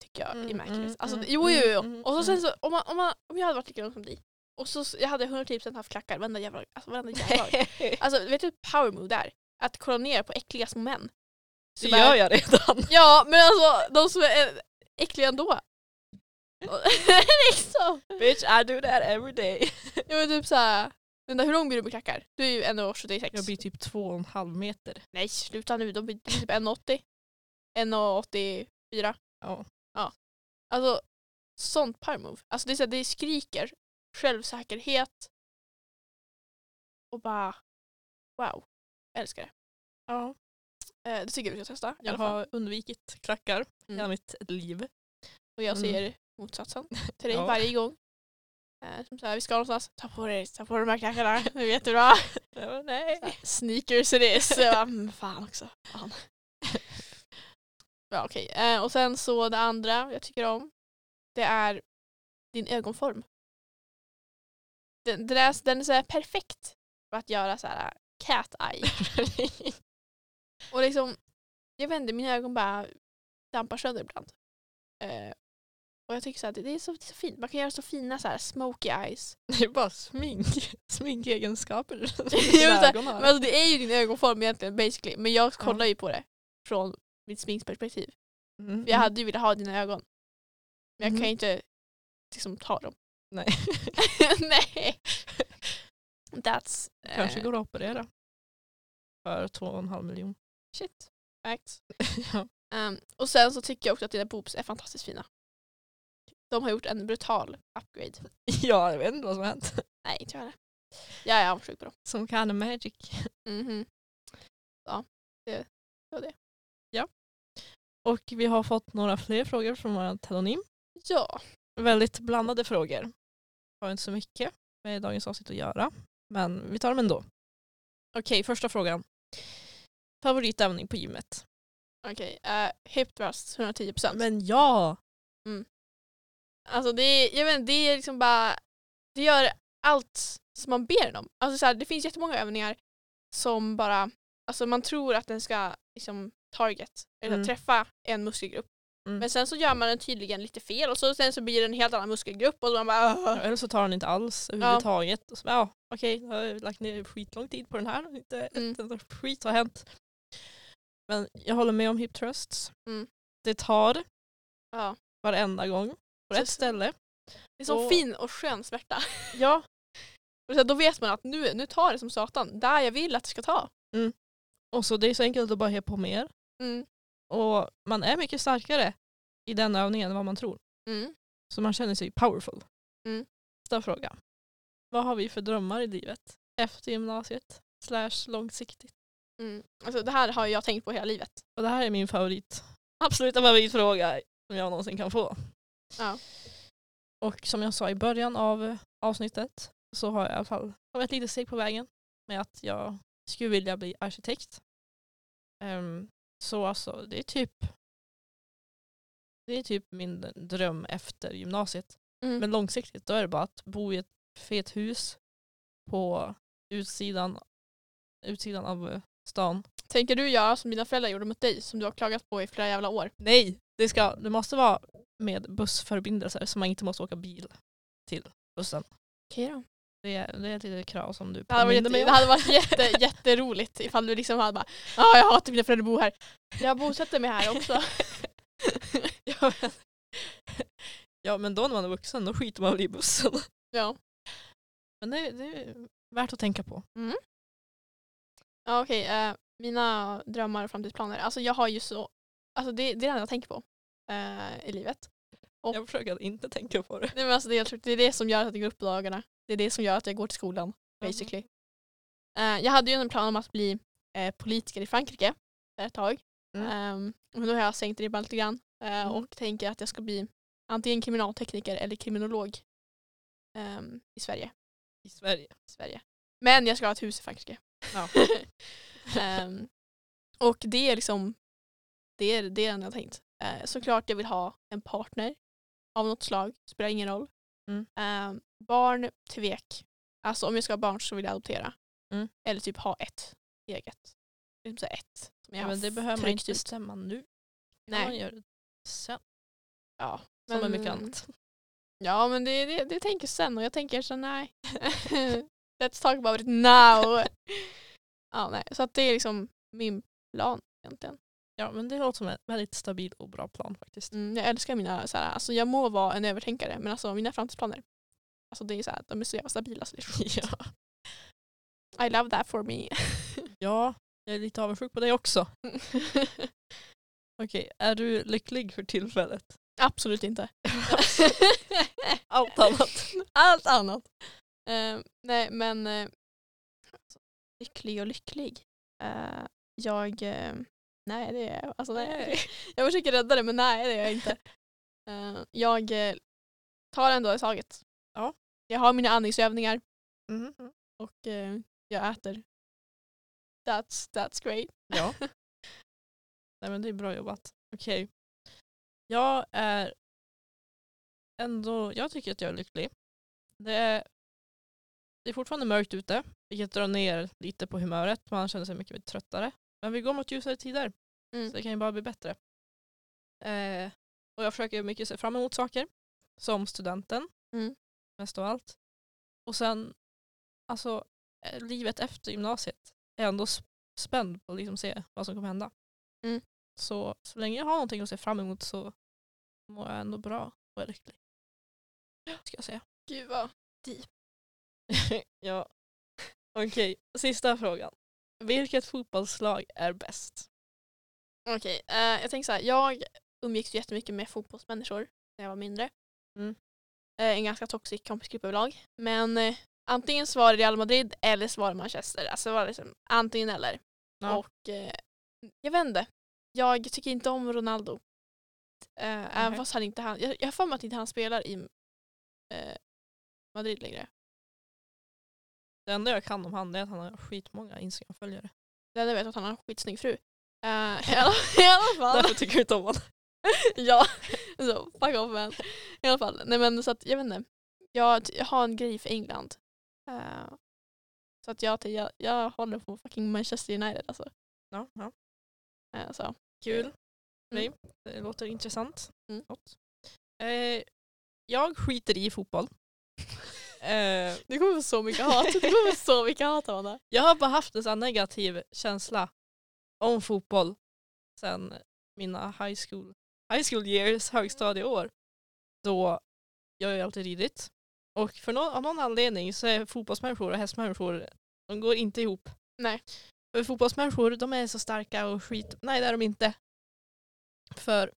Tycker jag är
Mm,
märkligt.
mm,
Alltså,
mm,
jo, jo, jo.
mm,
Och så sen
mm.
så, om, man, om, man, om jag hade varit lika lång som dig. Och så, jag hade 110% haft klackar varenda jävla, alltså, varenda jävla. Alltså vet du hur power move det är? Att kolla ner på äckliga små män.
Det
Som är-
gör jag redan.
Ja men alltså de som är äckliga ändå. Liksom.
Bitch I do that every day.
Jag men typ såhär, men hur lång blir du med klackar? Du är ju 1,76.
Jag blir typ två och en halv meter.
Nej sluta nu, de blir typ 1,80. 1,84.
Ja.
Alltså sånt power move. Alltså det, är så här, det skriker självsäkerhet och bara wow. Jag älskar det.
ja.
Eh, det tycker jag vi ska testa.
Jag har undvikit klackar hela
Mm.
mitt liv.
Och jag
Mm.
säger motsatsen till dig
Ja.
varje gång. Eh, som så här, vi ska någonstans, ta på dig, ta på dig de här klackarna, det är jättebra.
Jag bara, nej.
Sneakers it is. Jag bara, mm, fan också. Fan. ja, okej. Eh, och sen så det andra jag tycker om, det är din ögonform. Den, den, är, den är så här perfekt för att göra så här cat eye. och liksom, jag inte, mina ögon bara dampar sönder ibland. Eh, och jag tycker så här, det, är så, det är så fint. Man kan göra så fina så här smoky eyes.
Det är bara smink. Sminkegenskaper.
Men alltså, det är ju din ögonform egentligen basically. Men jag kollar
Ja.
ju på det från mitt sminksperspektiv.
Mm,
För jag hade ju velat ha dina ögon. Men jag
Mhm.
kan ju inte liksom ta dem.
Nej.
Nej. That's...
Kanske
eh,
går att operera. För två och en halv miljon.
Shit. Facts.
ja.
Ehm, och sen så tycker jag också att dina boobs är fantastiskt fina. De har gjort en brutal upgrade.
ja, jag vet inte vad som har hänt.
Nej, inte jag heller. Jag är avundsjuk på dem.
Som of magic.
Mhm. Ja, det var det.
Och vi har fått några fler frågor från vår telonym.
Ja.
Väldigt blandade frågor. Har inte så mycket med dagens avsnitt att göra. Men vi tar dem ändå. Okej, första frågan. Favoritövning på gymmet?
Okej. Uh, hip thrust 110%.
Men ja!
Alltså det är, jag vet inte, det är liksom bara, det gör allt som man ber den om. Alltså så här, det finns jättemånga övningar som bara, alltså man tror att den ska liksom target, eller
Mm.
träffa en muskelgrupp.
Mm.
Men sen så gör man den tydligen lite fel och så sen så blir det en helt annan muskelgrupp och så man bara
Ja, Eller så tar han inte alls överhuvudtaget. Och så, ja, okej, jag har lagt ner skitlång tid på den här. Inte
Mm.
ett enda skit har hänt. Men jag håller med om hip thrusts.
Mm.
Det tar
Ja.
varenda gång på rätt ställe.
Det är så
Och-
fin och skön smärta.
Ja,
Och så då vet man att nu, nu tar det som satan, där jag vill att det ska ta.
och så det är så enkelt att bara he på mer.
Mm.
Och man är mycket starkare i den övningen än vad man tror.
Mm.
Så man känner sig powerful.
Mm.
Nästa fråga. Vad har vi för drömmar i livet? Efter gymnasiet? Slash långsiktigt.
Mm. Alltså, det här har jag tänkt på hela livet.
Och det här är min favorit. Absoluta favoritfråga som jag någonsin kan få.
Ja.
Och som jag sa i början av avsnittet så har jag i alla fall kommit ett litet steg på vägen med att jag skulle vilja bli arkitekt. Ehm, så alltså det är typ det är typ min dröm efter gymnasiet.
Mm.
Men långsiktigt då är det bara att bo i ett fet hus på utsidan, utsidan av stan.
Tänker du göra som dina föräldrar gjorde mot dig, som du har klagat på i flera jävla år?
Nej! Det, ska, det måste vara med bussförbindelser så man inte måste åka bil till bussen.
Okej då.
Det är, det är ett litet krav som du
varit,
påminde mig
jätte,
om.
det hade varit jätte, jätteroligt ifall du liksom hade bara ah, jag hatar mina föräldrar bor här. Jag bosätter mig här också.
ja, men, ja men då när man är vuxen då skiter man väl i bussen.
ja.
Men det, det är värt att tänka på.
Ja, okej. eh, mina drömmar och framtidsplaner. Alltså jag har ju så, alltså det, det är det enda jag tänker på eh, i livet. Och-
Jag försöker att inte tänka på det.
Nej, men alltså det, är det är det som gör att jag går upp på dagarna. Det är det som gör att jag går till skolan basically. Eh, jag hade ju en plan om att bli eh, politiker i Frankrike ett tag.
Mm.
Ehm, men då har jag sänkt ribban lite grann eh,
Mm.
och tänker att jag ska bli antingen kriminaltekniker eller kriminolog ehm, i Sverige.
I Sverige.
Sverige. Men jag ska ha ett hus i Frankrike.
Ja.
Ehm, och det är liksom det är det är det jag tänkt. Uh, såklart jag vill ha en partner av något slag, spelar ingen roll.
Mm.
Ehm, barn, tvek. Alltså om jag ska ha barn så vill jag adoptera.
Mm.
Eller typ ha ett eget. Typ så ett. Som jag
Ja, men det behöver man inte
ut.
bestämma nu. Nej. Man gör det sen.
Ja,
Som med
men-
mycket annat.
Ja men det, det, det tänker sen och jag tänker så nej. Let's talk about it now. ja, nej. Så att det är liksom min plan egentligen.
Ja men det låter som en väldigt stabil och bra plan faktiskt.
Mm, jag älskar mina, så här, alltså jag må vara en övertänkare men alltså mina framtidsplaner, alltså det är så här, de är så jävla stabila så det är sjukt.
Ja.
I love that for me.
ja, jag är lite avundsjuk på dig också. Okej, är du lycklig för tillfället?
Absolut inte.
Allt annat.
Allt annat. Eh, nej men alltså, lycklig och lycklig. Eh, jag, eh, nej det är jag alltså, nej. Jag försöker rädda det men nej det är jag inte. Eh, jag eh, tar en dag i taget.
Ja.
Jag har mina andningsövningar
Mhm.
och eh, jag äter. That's, that's great.
Ja. Nej men det är bra jobbat. Okej. Jag är ändå, jag tycker att jag är lycklig. Det är, det är fortfarande mörkt ute, vilket drar ner lite på humöret. Man känner sig mycket mer tröttare. Men vi går mot ljusare tider,
Mm.
så det kan ju bara bli bättre. Eh, och jag försöker mycket se fram emot saker, som studenten,
Mm.
mest av allt. Och sen, alltså, eh, livet efter gymnasiet är ändå sp- spänd på att liksom se vad som kommer hända.
Mm.
Så, så länge jag har någonting att se fram emot så mår jag ändå bra och är lycklig. Ska jag säga.
Gud vad
ja. Okej, sista frågan. Vilket fotbollslag är bäst?
Okej, eh, jag tänker så här. Jag umgicks ju jättemycket med fotbollsmänniskor när jag var mindre.
Mm.
Eh, en ganska toxic kompisgrupp överlag. Men eh, antingen så var det Real Madrid eller så var det Manchester. Alltså det var liksom antingen eller.
Ja.
Och eh, jag vet inte. Jag tycker inte om Ronaldo. Eh, Även fast han inte han, jag, jag har för mig att inte han spelar i eh, Madrid längre.
Det enda jag kan om han är att han har skitmånga Instagram-följare.
Det enda jag vet är att han har en skitsnygg fru. Eh, i, alla, I alla fall.
Därför tycker jag inte om honom.
ja, så fuck off man. I alla fall. Nej men så att jag vet inte. Jag, jag har en grej för England. Eh, så att jag, jag, jag håller på fucking Manchester United alltså.
Ja, ja.
Eh, så.
Kul. Nej, det låter intressant.
Mm.
Eh, jag skiter i fotboll. Eh,
Det kommer få så mycket hat. Det kommer få så mycket hat Amanda.
jag har bara haft en sån här negativ känsla om fotboll sen mina high school, high school years, högstadieår. Då jag har alltid ridit. Och för någon, av någon anledning så är fotbollsmänniskor och hästmänniskor, de går inte ihop.
Nej.
För fotbollsmänniskor, de är så starka och skit. Nej, det är de inte. För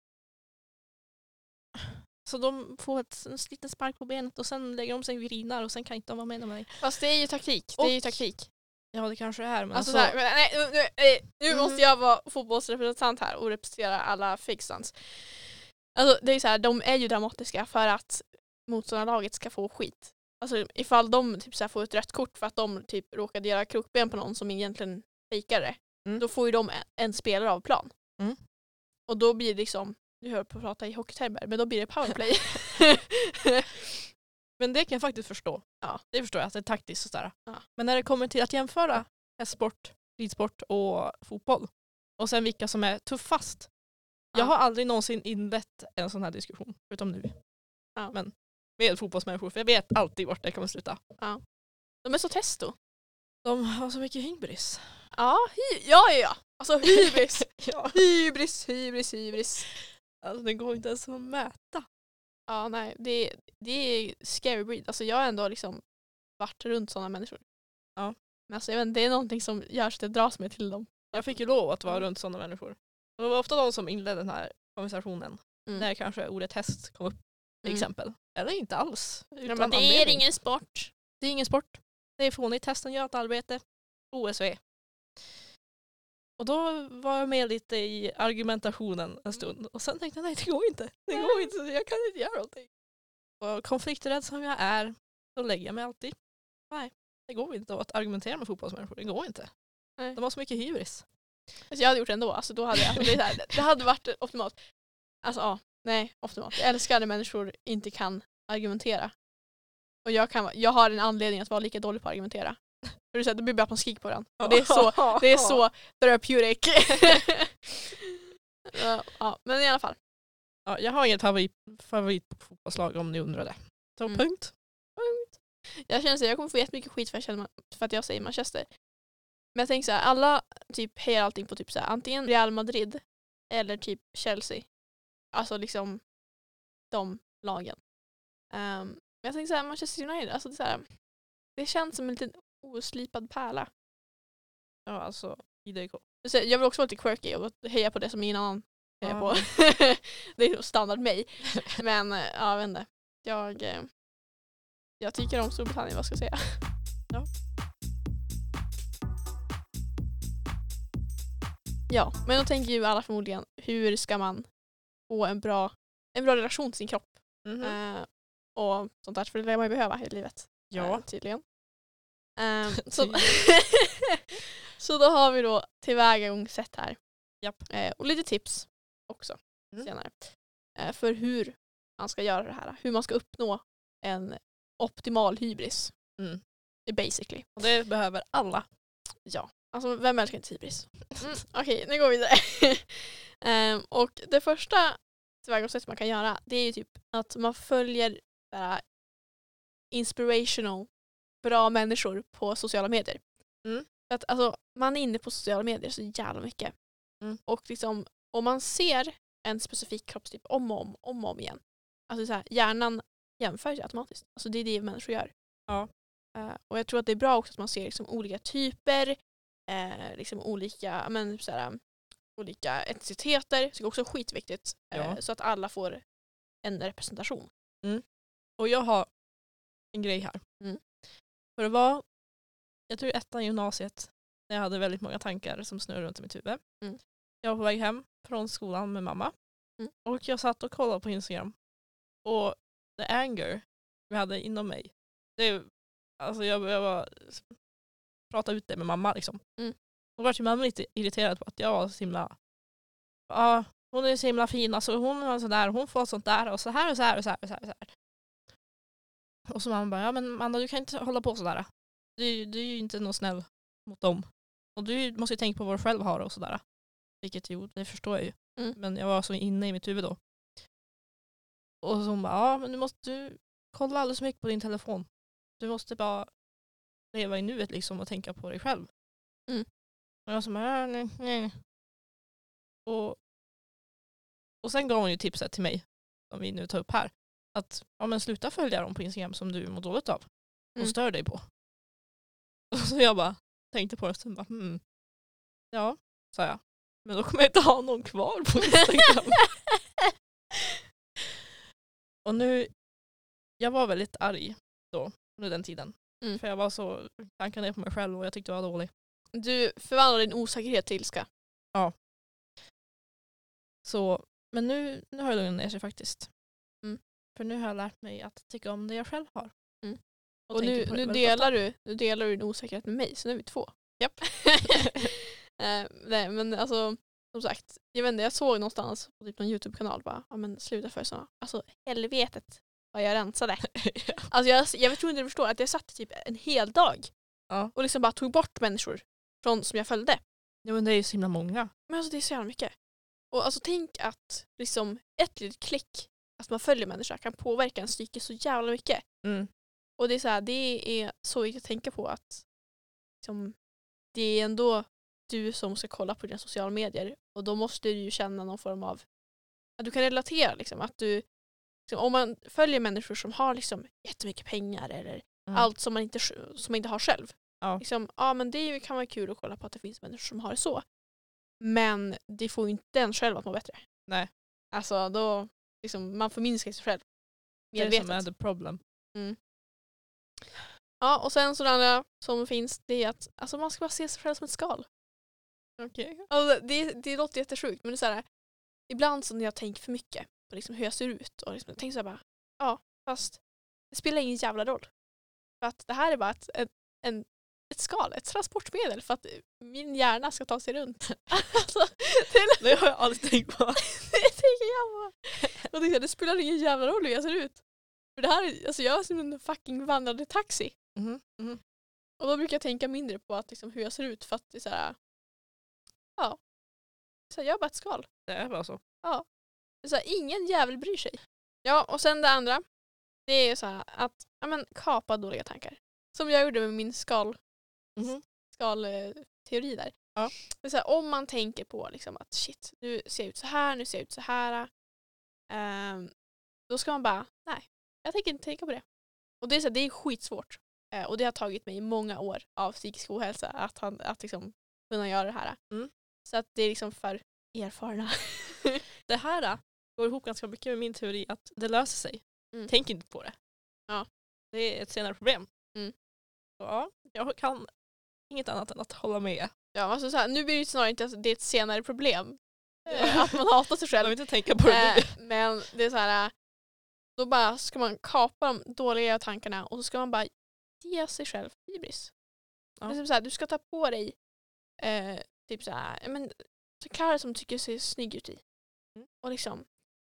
så de får ett, en liten spark på benet och sen lägger de sig vid rinar och sen kan inte de vara med mig.
Fast det är ju taktik. Det är ju
Och-
taktik.
Ja, det kanske är men
Alltså,
alltså,
så här, nej, nu, nej, nu
Mm.
måste jag vara fotbollsrepresentant här och representera alla stunts. Alltså det är så här, de är ju dramatiska för att motståndarlaget ska få skit. Alltså ifall de typ så här får ett rött kort för att de typ råkade göra krokben på någon som egentligen fejkar det.
Mm.
Då får ju de en, en spelare av plan.
Mm.
Och då blir det liksom, nu hör jag på att prata i hockeytermer, men då blir det powerplay.
Men det kan jag faktiskt förstå.
Ja.
Det förstår jag, att det är taktiskt och sådär.
Ja.
Men när det kommer till att jämföra hästsport, ridsport och fotboll och sen vilka som är tuffast Jag
Ja.
har aldrig någonsin inlett en sån här diskussion, förutom nu.
Ja.
Men med fotbollsmänniskor, för jag vet alltid vart det kommer sluta.
De är så testo.
De har så mycket hybris.
Ja, hy- ja, ja, ja. Alltså hybris.
ja.
hybris, hybris, hybris.
Alltså det går inte ens att mäta.
Ja, nej, det, det är scary breed. Alltså jag har ändå liksom varit runt sådana människor.
Ja.
Men alltså, jag vet, inte, det är någonting som gör så att jag dras med till dem.
Jag fick ju lov att vara
Mm.
runt sådana människor. Och det var ofta de som inledde den här konversationen.
Mm.
När kanske ordet häst kom upp till
Mm.
exempel. Eller inte alls.
Ja, det är
anledning.
ingen sport.
Det är ingen sport. Det är fånigt. Hästen gör ett arbete. OSV. Och då var jag med lite i argumentationen en stund. Och sen tänkte jag nej det går inte. Det går inte. Jag kan inte göra någonting. Och konflikträdd som jag är så lägger jag mig alltid. Nej, det går inte att argumentera med fotbollsmänniskor. Det går inte.
Nej.
De har så mycket hybris.
Alltså, jag hade gjort det ändå. Alltså, då hade jag, alltså, det, här, det hade varit optimalt. Alltså ja, nej, optimalt. Jag älskar när människor inte kan argumentera. Och jag, kan, jag har en anledning att vara lika dålig på att argumentera. För det, är så här, det blir bara att man skriker på den. Och det är så, det är så therapeutic. ja, ja, men i alla fall.
Ja, jag har inget favorit, favoritfotbollslag om ni undrade. Så
Mm.
punkt.
Jag känner så här, jag kommer få jättemycket skit för, jag känner, för att jag säger Manchester. Men jag tänker så här, alla typ hejar allting på typ så här, antingen Real Madrid eller typ Chelsea. Alltså liksom de lagen. Ehm, men jag tänker så här, Manchester United, alltså det, så här, det känns som en liten oslipad pärla.
Ja, alltså IDK.
Så jag vill också vara lite quirky och heja på det som ingen annan hejar
Ja.
på. det är standard mig. Men eh, ja, jag vet inte. Jag, eh, jag tycker om Storbritannien, vad ska jag säga?
Ja.
Ja, men då tänker ju alla förmodligen, hur ska man få en bra, en bra relation till sin kropp?
Mhm.
Eh, och sånt där, för det lär man ju behöva i livet.
ja.
Eh, tydligen. Ehm, så,
Tydligen.
så då har vi då tillvägagångssätt här.
Japp.
Eh, och lite tips också
Mm.
senare. Eh, för hur man ska göra det här. Hur man ska uppnå en optimal hybris.
Mm.
Basically.
Och det behöver alla.
Ja. Alltså vem älskar inte hybris? Mm, Okej, nu går vi vidare. Ehm, och det första tillvägagångssättet man kan göra det är ju typ att man följer där, inspirational, bra människor på sociala medier.
Mm.
Att, alltså, man är inne på sociala medier så jävla mycket.
Mm.
Och liksom, om man ser en specifik kroppstyp om och om, om, och om igen. Alltså så här, hjärnan jämför sig automatiskt. Alltså det är det människor gör.
Ja.
Eh, och jag tror att det är bra också att man ser liksom olika typer, eh, liksom olika, men, så här, olika etniciteter. Det är också skitviktigt. eh,
Ja.
Så att alla får en representation.
Och jag har en grej här.
Mm.
För det var, jag tror ettan i gymnasiet, när jag hade väldigt många tankar som snurrade runt i mitt huvud.
Mm.
Jag var på väg hem från skolan med mamma.
Mm.
Och jag satt och kollade på Instagram. Och the anger vi hade inom mig. Det, alltså jag behöver prata ut det med mamma liksom.
Mm.
Och vart ju mamma lite irriterad på att jag var så himla, ja hon är så himla fin, alltså hon var sådär, hon får sånt där och så här och så här och så här och så här. Och, så mamma bara, ja men Amanda du kan inte hålla på sådär. Du, du är ju inte någon snäll mot dem. Och du måste ju tänka på vad du själv har och sådär. Vilket jo, det förstår jag ju.
Mm.
Men jag var så inne i mitt huvud då. Och så hon bara, ja men du måste du kolla alldeles för mycket på din telefon. Du måste bara leva i nuet liksom och tänka på dig själv.
Mm.
Och jag som bara, "Ja, nej, nej. Och, och sen gav hon ju tipset till mig, som vi nu tar upp här. Att ja, men sluta följa dem på Instagram som du mår dåligt av och
Mm.
stör dig på. Och så jag bara tänkte på det och sen bara, hmm. Ja, sa jag. Men då kommer jag inte ha någon kvar på Instagram. och nu, jag var väldigt arg då, under den tiden.
Mm.
För jag var så tankade ner på mig själv och jag tyckte jag var dålig.
Du förvandlar din osäkerhet till ilska.
Så, men nu, nu har det lugnat ner sig faktiskt. För nu har jag lärt mig att tycka om det jag själv har.
Mm.
Och,
Och nu, nu, delar du, nu delar du din osäkerhet med mig, så nu är vi två.
Japp.
Eh, nej men alltså, som sagt, jag vet inte, jag såg någonstans på typ någon YouTube-kanal bara, ja men sluta för så. Alltså helvetet vad jag rensade.
ja.
Alltså jag, jag tror inte du förstår att jag satt typ en hel dag
Ja.
och liksom bara tog bort människor från, som jag följde.
ja men det är ju så himla många.
Men alltså det är så jävla mycket. Och alltså tänk att liksom ett litet klick, att man följer människor kan påverka en psyke så jävla mycket.
Mm.
Och det är så, här, det är så viktigt att tänka på att liksom, det är ändå du som ska kolla på dina sociala medier och då måste du ju känna någon form av att du kan relatera. Liksom, att du, liksom, om man följer människor som har liksom, jättemycket pengar eller
Mm.
allt som man inte, som man inte har själv.
Ja.
Liksom, ja, men det kan vara kul att kolla på att det finns människor som har det så. Men det får ju inte en själv att må bättre.
Nej.
Alltså då, liksom, man förminskar sig själv.
Det är
Medvetet.
som är the problem.
Ja, och sen så det andra som finns det är att alltså, man ska bara se sig själv som ett skal.
Okej.
Alltså, det, det låter jättesjukt men det är så här, ibland så när jag tänker för mycket på liksom hur jag ser ut och liksom, jag tänker så här bara, ja fast det spelar ingen jävla roll. För att det här är bara ett, ett, en, skal, ett transportmedel för att min hjärna ska ta sig runt. alltså, det,
Det har jag aldrig tänkt på.
det tänker jag bara. Och det, det spelar ingen jävla roll hur jag ser ut. För det här är, alltså jag är som en fucking vandrande taxi.
Mhm, mhm.
Och då brukar jag tänka mindre på att liksom, hur jag ser ut för att det är så här, ja, så här, jag är bara ett skal.
Det är bara så.
Är så här, ingen jävel bryr sig. Ja, och sen det andra, det är så här att ja, men, kapa dåliga tankar. Som jag gjorde med min skal,
Mhm.
skalteori där.
Ja.
Är så här, om man tänker på liksom, att shit, nu ser jag ut så här, nu ser jag ut så här. ehm, då ska man bara, nej, jag tänker inte tänka på det. Och det är, så här, det är skitsvårt. Eh, och det har tagit mig många år av psykisk ohälsa att, han, att liksom, kunna göra det här.
Mm.
Så att det är liksom för erfarna.
Det här äh, går ihop ganska mycket med min teori att det löser sig.
Mm.
Tänk inte på det.
Ja.
Det är ett senare problem.
Mm.
Så, ja, jag kan inget annat än att hålla med.
Ja, alltså så här, nu blir det ju snarare inte att det är ett senare problem. eh, att man hatar sig
Jag
själv.
vill inte tänka på det nu.
Eh, men det är så här, eh, då bara ska man kapa de dåliga tankarna och så ska man bara ge sig själv hybris.
Ja.
Det är så här, du ska ta på dig eh, typ så här, men, så kläder som tycker ser snygg ut i.
Mm.
Och liksom,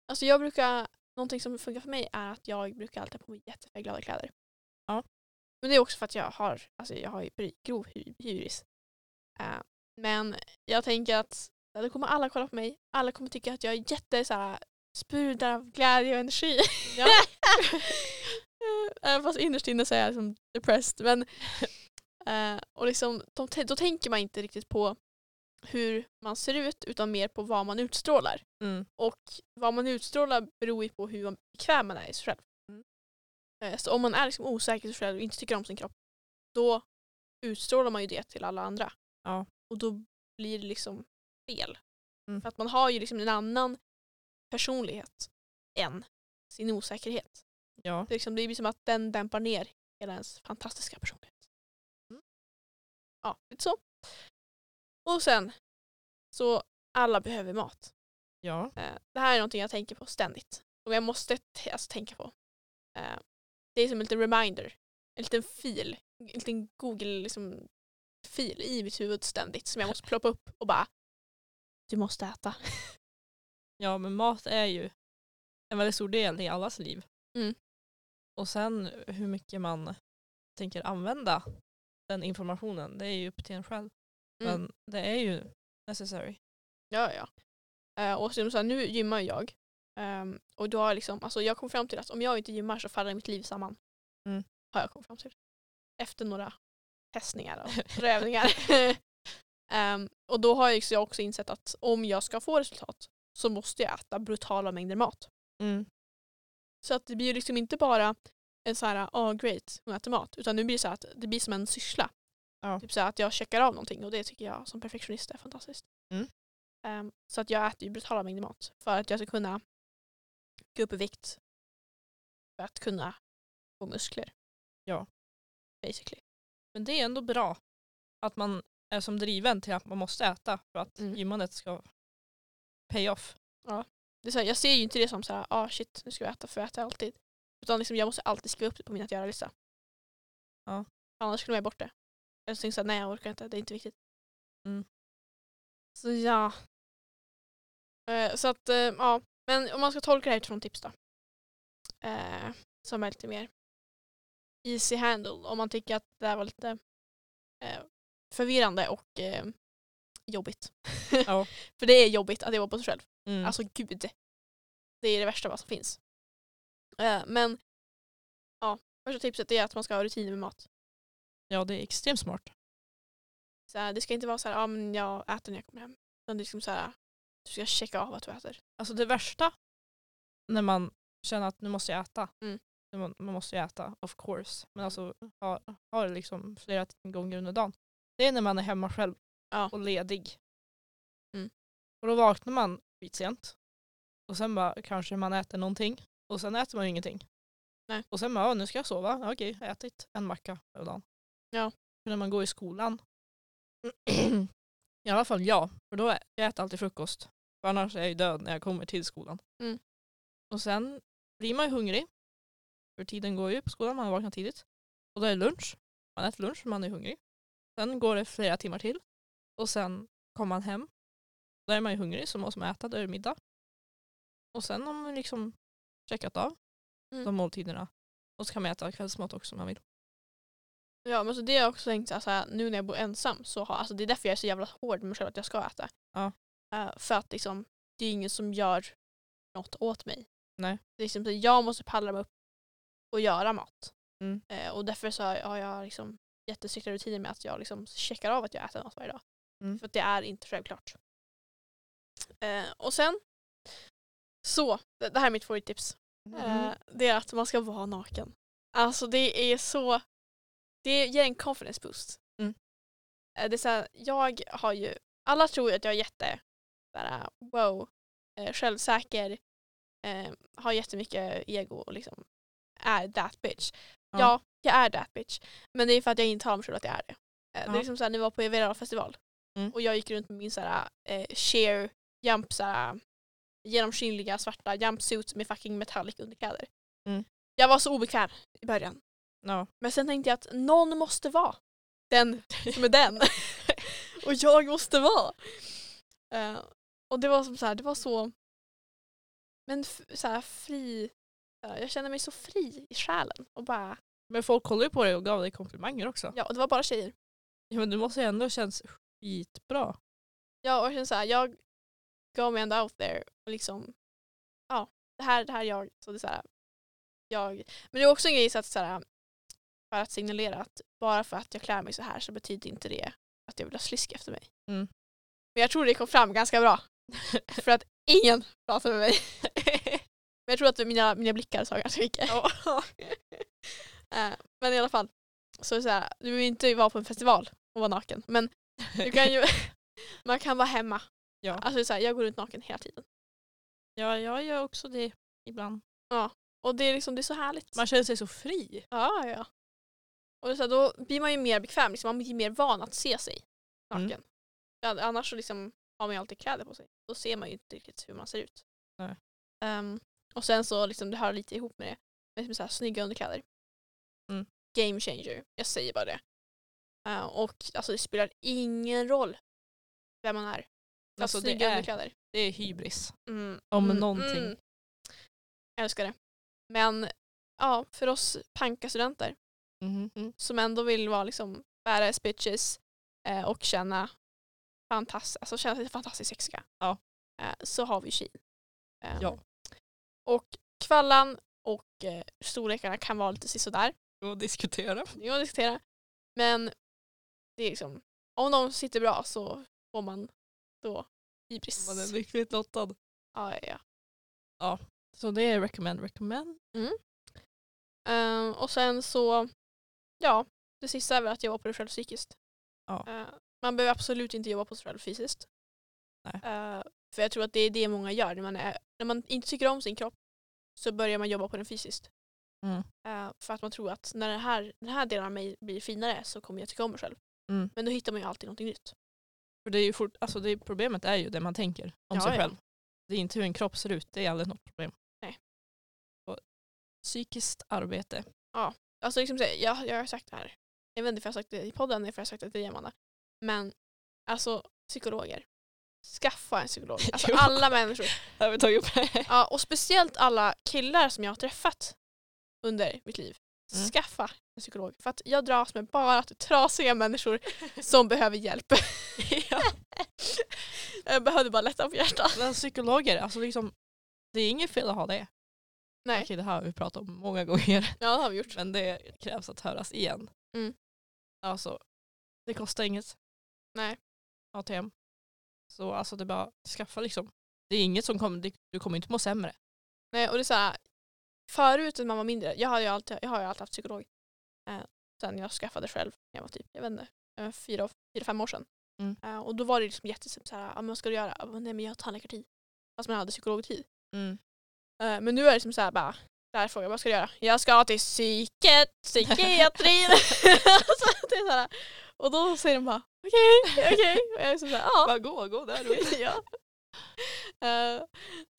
alltså jag brukar, någonting som funkar för mig är att jag brukar alltid ha på mig jättefärgglada kläder. Men det är också för att jag har, alltså jag har ju grov hy- hybris. Eh, men jag tänker att ja, då kommer alla kolla på mig, alla kommer tycka att jag är jätte så här, sprudlar av glädje och energi.
Ja.
Även fast innerst inne så är jag liksom depressed. Men, eh, och liksom, de, då tänker man inte riktigt på hur man ser ut utan mer på vad man utstrålar.
Mm.
Och vad man utstrålar beror ju på hur bekväm man är i sig själv. Eh, Så om man är liksom osäker själv och inte tycker om sin kropp, då utstrålar man ju det till alla andra.
Ja.
Och då blir det liksom fel.
Mm.
För att man har ju liksom en annan personlighet än sin osäkerhet.
Ja.
Det, liksom, det blir som att den dämpar ner hela ens fantastiska personlighet.
Mm.
Ja, lite så. Och sen, så alla behöver mat.
ja.
Eh, Det här är någonting jag tänker på ständigt. Och jag måste alltså, tänka på. Det är som en liten reminder. En liten fil. En liten Google-fil liksom, fil i mitt huvud ständigt som jag måste ploppa upp och bara Du måste äta.
ja, men mat är ju en väldigt stor del i allas liv.
Mm.
Och sen hur mycket man tänker använda den informationen, det är ju upp till en själv.
Mm.
Men det är ju necessary.
Ja, ja. Eh, och som så här, nu gymmar jag. Ehm, och då har jag liksom, alltså jag kom fram till att om jag inte gymmar så faller mitt liv samman.
Mm.
Har jag kommit fram till. Efter några testningar och prövningar. Ehm, och då har jag också- jag också insett att om jag ska få resultat så måste jag äta brutala mängder mat.
Mm.
Så att det blir liksom inte bara en så här, oh great, hon äter mat. Utan nu blir det så att det blir som en syssla.
Ja.
Typ så att jag checkar av någonting och det tycker jag som perfektionist är fantastiskt.
Mm.
Ehm, så att jag äter ju brutala mängder mat för att jag ska kunna gå upp i vikt. För att kunna få muskler.
Ja.
Basically.
Men det är ändå bra att man är som driven till att man måste äta för att
Mm.
gymmandet ska pay off.
Det är så här, jag ser ju inte det som så här, ah shit, nu ska vi äta för jag äter alltid. Utan liksom, jag måste alltid skriva upp det på min att göra-lista.
Ja.
Annars skulle jag bort det. Eller så tänker jag så här, nej jag orkar inte, det är inte viktigt.
Mm.
Så ja. Eh, så att, eh, ja. Men om man ska tolka det här utifrån tips då. Eh, som är lite mer easy handle. Om man tycker att det här var lite eh, förvirrande och eh, jobbigt.
Ja.
För det är jobbigt att jobba på sig själv.
Mm.
Alltså gud. Det är det värsta vad som finns. Eh, men ja, första tipset är att man ska ha rutiner med mat.
ja, det är extremt smart.
Så här, det ska inte vara så här, ja men jag äter när jag kommer hem. Utan det är liksom så här, du ska checka av att du äter.
Alltså det värsta när man känner att nu måste jag äta.
Mm.
Man, man måste ju äta, of course. Men alltså har, har liksom flera gånger under dagen. Det är när man är hemma själv
Ja.
och ledig.
Mm.
Och då vaknar man skitsent. Och sen bara kanske man äter någonting. Och sen äter man ju ingenting.
Nej.
Och sen bara, nu ska jag sova. Ja, Okej, ätit en macka över dagen.
Ja.
För när man går i skolan. I alla fall jag. För då jag äter alltid frukost. För annars är jag ju död när jag kommer till skolan.
Mm.
Och sen blir man ju hungrig. För tiden går ju på skolan, man vaknar tidigt. Och då är det lunch. Man äter lunch för man är hungrig. Sen går det flera timmar till. Och sen kommer man hem. Då är man ju hungrig så måste man äta, då är det middag. Och sen har man liksom checkat av
Mm.
de måltiderna. Och så kan man äta kvällsmat också om man vill.
Ja men så det har jag också tänkt så här, så här, nu när jag bor ensam så har, alltså det är därför jag är så jävla hård med mig själv att jag ska äta.
Ja.
Eh, för att liksom, det är ingen som gör något åt mig.
Nej.
Är liksom, jag måste pallra mig upp och göra mat.
Mm.
Eh, och därför så har jag liksom jättestrikta rutiner med att jag liksom checkar av att jag äter något varje dag.
Mm.
För att det är inte självklart. Eh, och sen, så, det, det här är mitt favorittips. Eh, det är att man ska vara naken. Alltså det är så, det ger en confidence boost.
Mm.
Det är så här, jag har ju, alla tror ju att jag är jätte, såhär, wow, eh, självsäker, eh, har jättemycket ego och liksom är that bitch.
Ja.
Ja. jag är that bitch. Men det är för att jag inte har mig själv att jag är det. Eh, Det
Ja.
är liksom såhär, när vi var på Evera festival
Mm.
och jag gick runt med min såhär, eh, sheer jump såhär, genomskinliga svarta jumpsuit med fucking metallic underkläder.
Mm.
Jag var så obekväm i början.
Ja.
Men sen tänkte jag att någon måste vara den som är den. och jag måste vara. Eh, och det var som så här, det var så men så här, fri. jag kände mig så fri i själen. Och bara,
Men folk kollade ju på dig och gav dig komplimanger också.
ja, och det var bara tjejer.
Ja, men du måste ju ändå känns skitbra.
Ja, och jag kände så här, jag gav mig ändå out there och liksom, ja, det här, det här är jag. Så det är så här, jag. Men det är också en grej så att, så här, för att signalera att bara för att jag klär mig så här så betyder inte det att jag vill ha slisk efter mig.
Mm.
Men jag tror det kom fram ganska bra. för att ingen pratade med mig. Men jag tror att mina, mina blickar sa ganska mycket. Eh, men i alla fall, så så här, du vill inte vara på en festival och vara naken. Men du kan ju, man kan vara hemma.
Ja.
Alltså så här, jag går runt naken hela tiden.
ja, jag gör också det ibland.
Och det är liksom, det är så härligt.
Man känner sig så fri.
Ja, ja. Och så här, då blir man ju mer bekväm, liksom, man blir mer van att se sig naken.
Mm.
Ja, annars så liksom har man ju alltid kläder på sig. Då ser man ju inte riktigt hur man ser ut. Ehm, och sen så liksom, det hör lite ihop med det. Med liksom så här, snygga underkläder.
Mm.
Game changer. Jag säger bara det. Eh, och alltså, det spelar ingen roll vem man är. Alltså,
Alltså, det
snygga
är-
underkläder.
Det är hybris.
Mm.
Om
mm,
någonting.
mm. Jag älskar det. Men ja, för oss pankastudenter
Mhm, mm.
som ändå vill vara liksom badass bitches eh, och känna fantastiskt, alltså känna sig fantastiskt sexiga.
Ja.
Eh, så har vi Shein. Eh,
Ja.
Och kvallan och eh, storlekarna kan vara lite sisådär.
Och diskutera.
Det att diskutera. Men det är liksom, om de sitter bra så får man då hybris.
Man är lyckligt lottad.
Ja, ja, ja.
Så det är recommend, recommend.
Ehm, och sen så, ja, det sista är väl att jobba på dig själv psykiskt.
Ja.
Eh, man behöver absolut inte jobba på sig själv fysiskt. Eh, för jag tror att det är det många gör. När man, är, när man inte tycker om sin kropp så börjar man jobba på den fysiskt.
Mm.
Eh, för att man tror att när den här, den här delen av mig blir finare så kommer jag tycka om mig själv.
Mm.
Men då hittar man ju alltid något nytt.
För det är ju fort, alltså det, problemet är ju det man tänker om
Ja,
sig
ja.
själv. Det är inte hur en kropp ser ut, det är aldrig något problem.
Nej.
Och psykiskt arbete.
Alltså liksom, jag, jag har sagt det här. Jag vet inte för jag har sagt det i podden eller jag har sagt det till Amanda. Men alltså psykologer. Skaffa en psykolog. Alltså alla människor.
Det har vi tagit upp.
Ja, och speciellt alla killar som jag har träffat under mitt liv.
Mm.
skaffa en psykolog. För att jag dras med bara trasiga människor som behöver hjälp.
ja.
jag behövde bara lätta på hjärtat.
Men psykologer, alltså liksom, det är inget fel att ha det.
Nej,
Okej, det här har vi pratat om många gånger.
ja det har vi gjort.
Men det krävs att höras igen.
Mm.
Alltså, det kostar inget.
Nej.
ATM. Så alltså det är bara skaffa liksom. Det är inget som kommer, du kommer inte må sämre.
Nej, och det är så här, förut när man var mindre, jag har ju alltid, jag har ju alltid haft psykolog. Eh, sen jag skaffade själv när jag var typ, jag vet inte, eh, fyra, fyra fem år sedan.
Mm.
Eh, och då var det liksom jättesymt så här, ja, men vad ska du göra? Nej men jag har tandläkartid. Fast man hade psykologtid. Eh, men nu är det liksom så här bara, där frågar jag, vad ska du göra? Jag ska till psyket, psykiatrin. så det är så här, och då säger de bara, okej, okej. Och jag är så här, ja.
Bara gå, gå där du vill.
ja. Eh,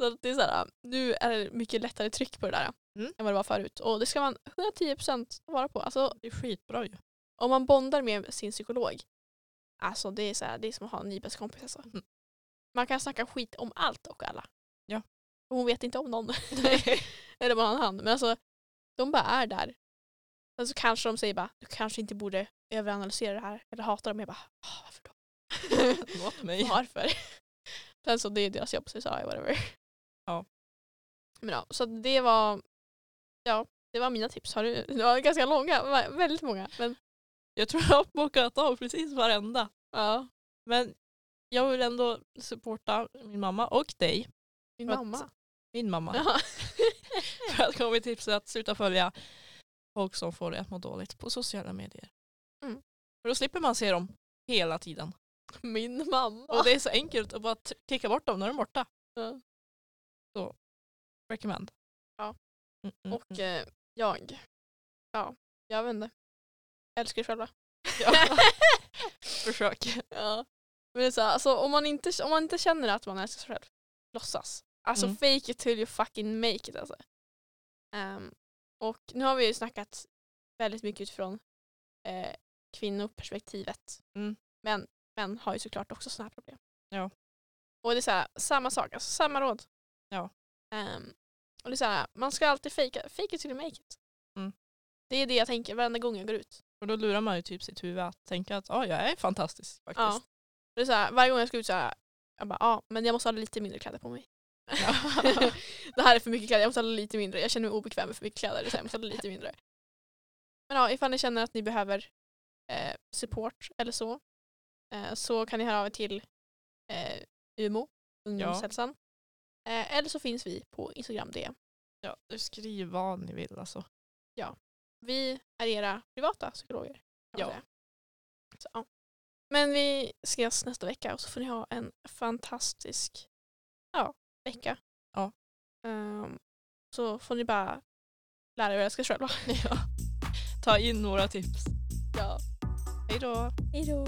så det är så här, nu är det mycket lättare tryck på det där
Mm.
än vad det var förut. Och det ska man 110% vara på. Alltså,
Det är skitbra ju.
om man bondar med sin psykolog, alltså det är, så här, det är som att ha en ny bästa kompis. Alltså.
Mm.
Man kan snacka skit om allt och alla.
Ja.
Och hon vet inte om någon. Eller bara en hand. Men alltså, de bara är där. Sen så kanske de säger bara, du kanske inte borde överanalysera det här. Eller hatar dem. Jag bara, "Ah, varför då?
Låt mig.
Varför? Sen så det är deras jobb så jag sa whatever.
Ja.
Men ja, så det var Ja, det var mina tips. Har du, det var ganska långa, vä- väldigt många. Men
Jag tror jag har bockat av precis varenda.
ja,
Men jag vill ändå supporta min mamma och dig.
min
För att-
mamma.
Min mamma.
Ja.
För att komma med tips att sluta följa folk som får dig att må dåligt på sociala medier.
Mm.
För då slipper man se dem hela tiden.
Min mamma.
Och det är så enkelt att bara klicka bort dem när de är borta.
Ja.
Så, recommend.
Ja.
Mm, mm,
Och
mm.
eh, jag, ja, jag vet inte. Älskar själva.
Ja. Försök.
Ja. Men det är så här, alltså, om, man inte, om man inte känner att man älskar sig själv, låtsas. Alltså
Mm.
fake it till you fucking make it alltså. Ehm, och nu har vi ju snackat väldigt mycket utifrån eh, kvinnoperspektivet.
Mm.
Men män har ju såklart också sådana här problem.
Ja.
Och det är så här, samma sak, alltså samma råd.
Ja.
Ehm, och det är så här, man ska alltid fake, fake it till you make it.
Mm.
Det är det jag tänker varenda gång jag går ut.
Och då lurar man ju typ sitt huvud att tänka att ah, jag är fantastisk
Ja.
faktiskt.
Det är så här, varje gång jag ska ut så här, jag bara, ja men jag måste ha lite mindre kläder på mig.
Ja.
det här är för mycket kläder, jag måste ha lite mindre. Jag känner mig obekväm med för mycket kläder så jag måste ha lite mindre. Men ja, ifall ni känner att ni behöver eh, support eller så eh, så kan ni höra av er till eh, UMO, Ungdomshälsan. Eh, eller så finns vi på Instagram DM.
ja, skriv vad ni vill alltså.
Vi är era privata psykologer.
Ja.
Så, ja. Men vi ses nästa vecka och så får ni ha en fantastisk ja, vecka.
Ja.
Ehm, så får ni bara lära er att älska er själva.
Ja. Ta in några tips.
Ja.
Hej då.
Hej då.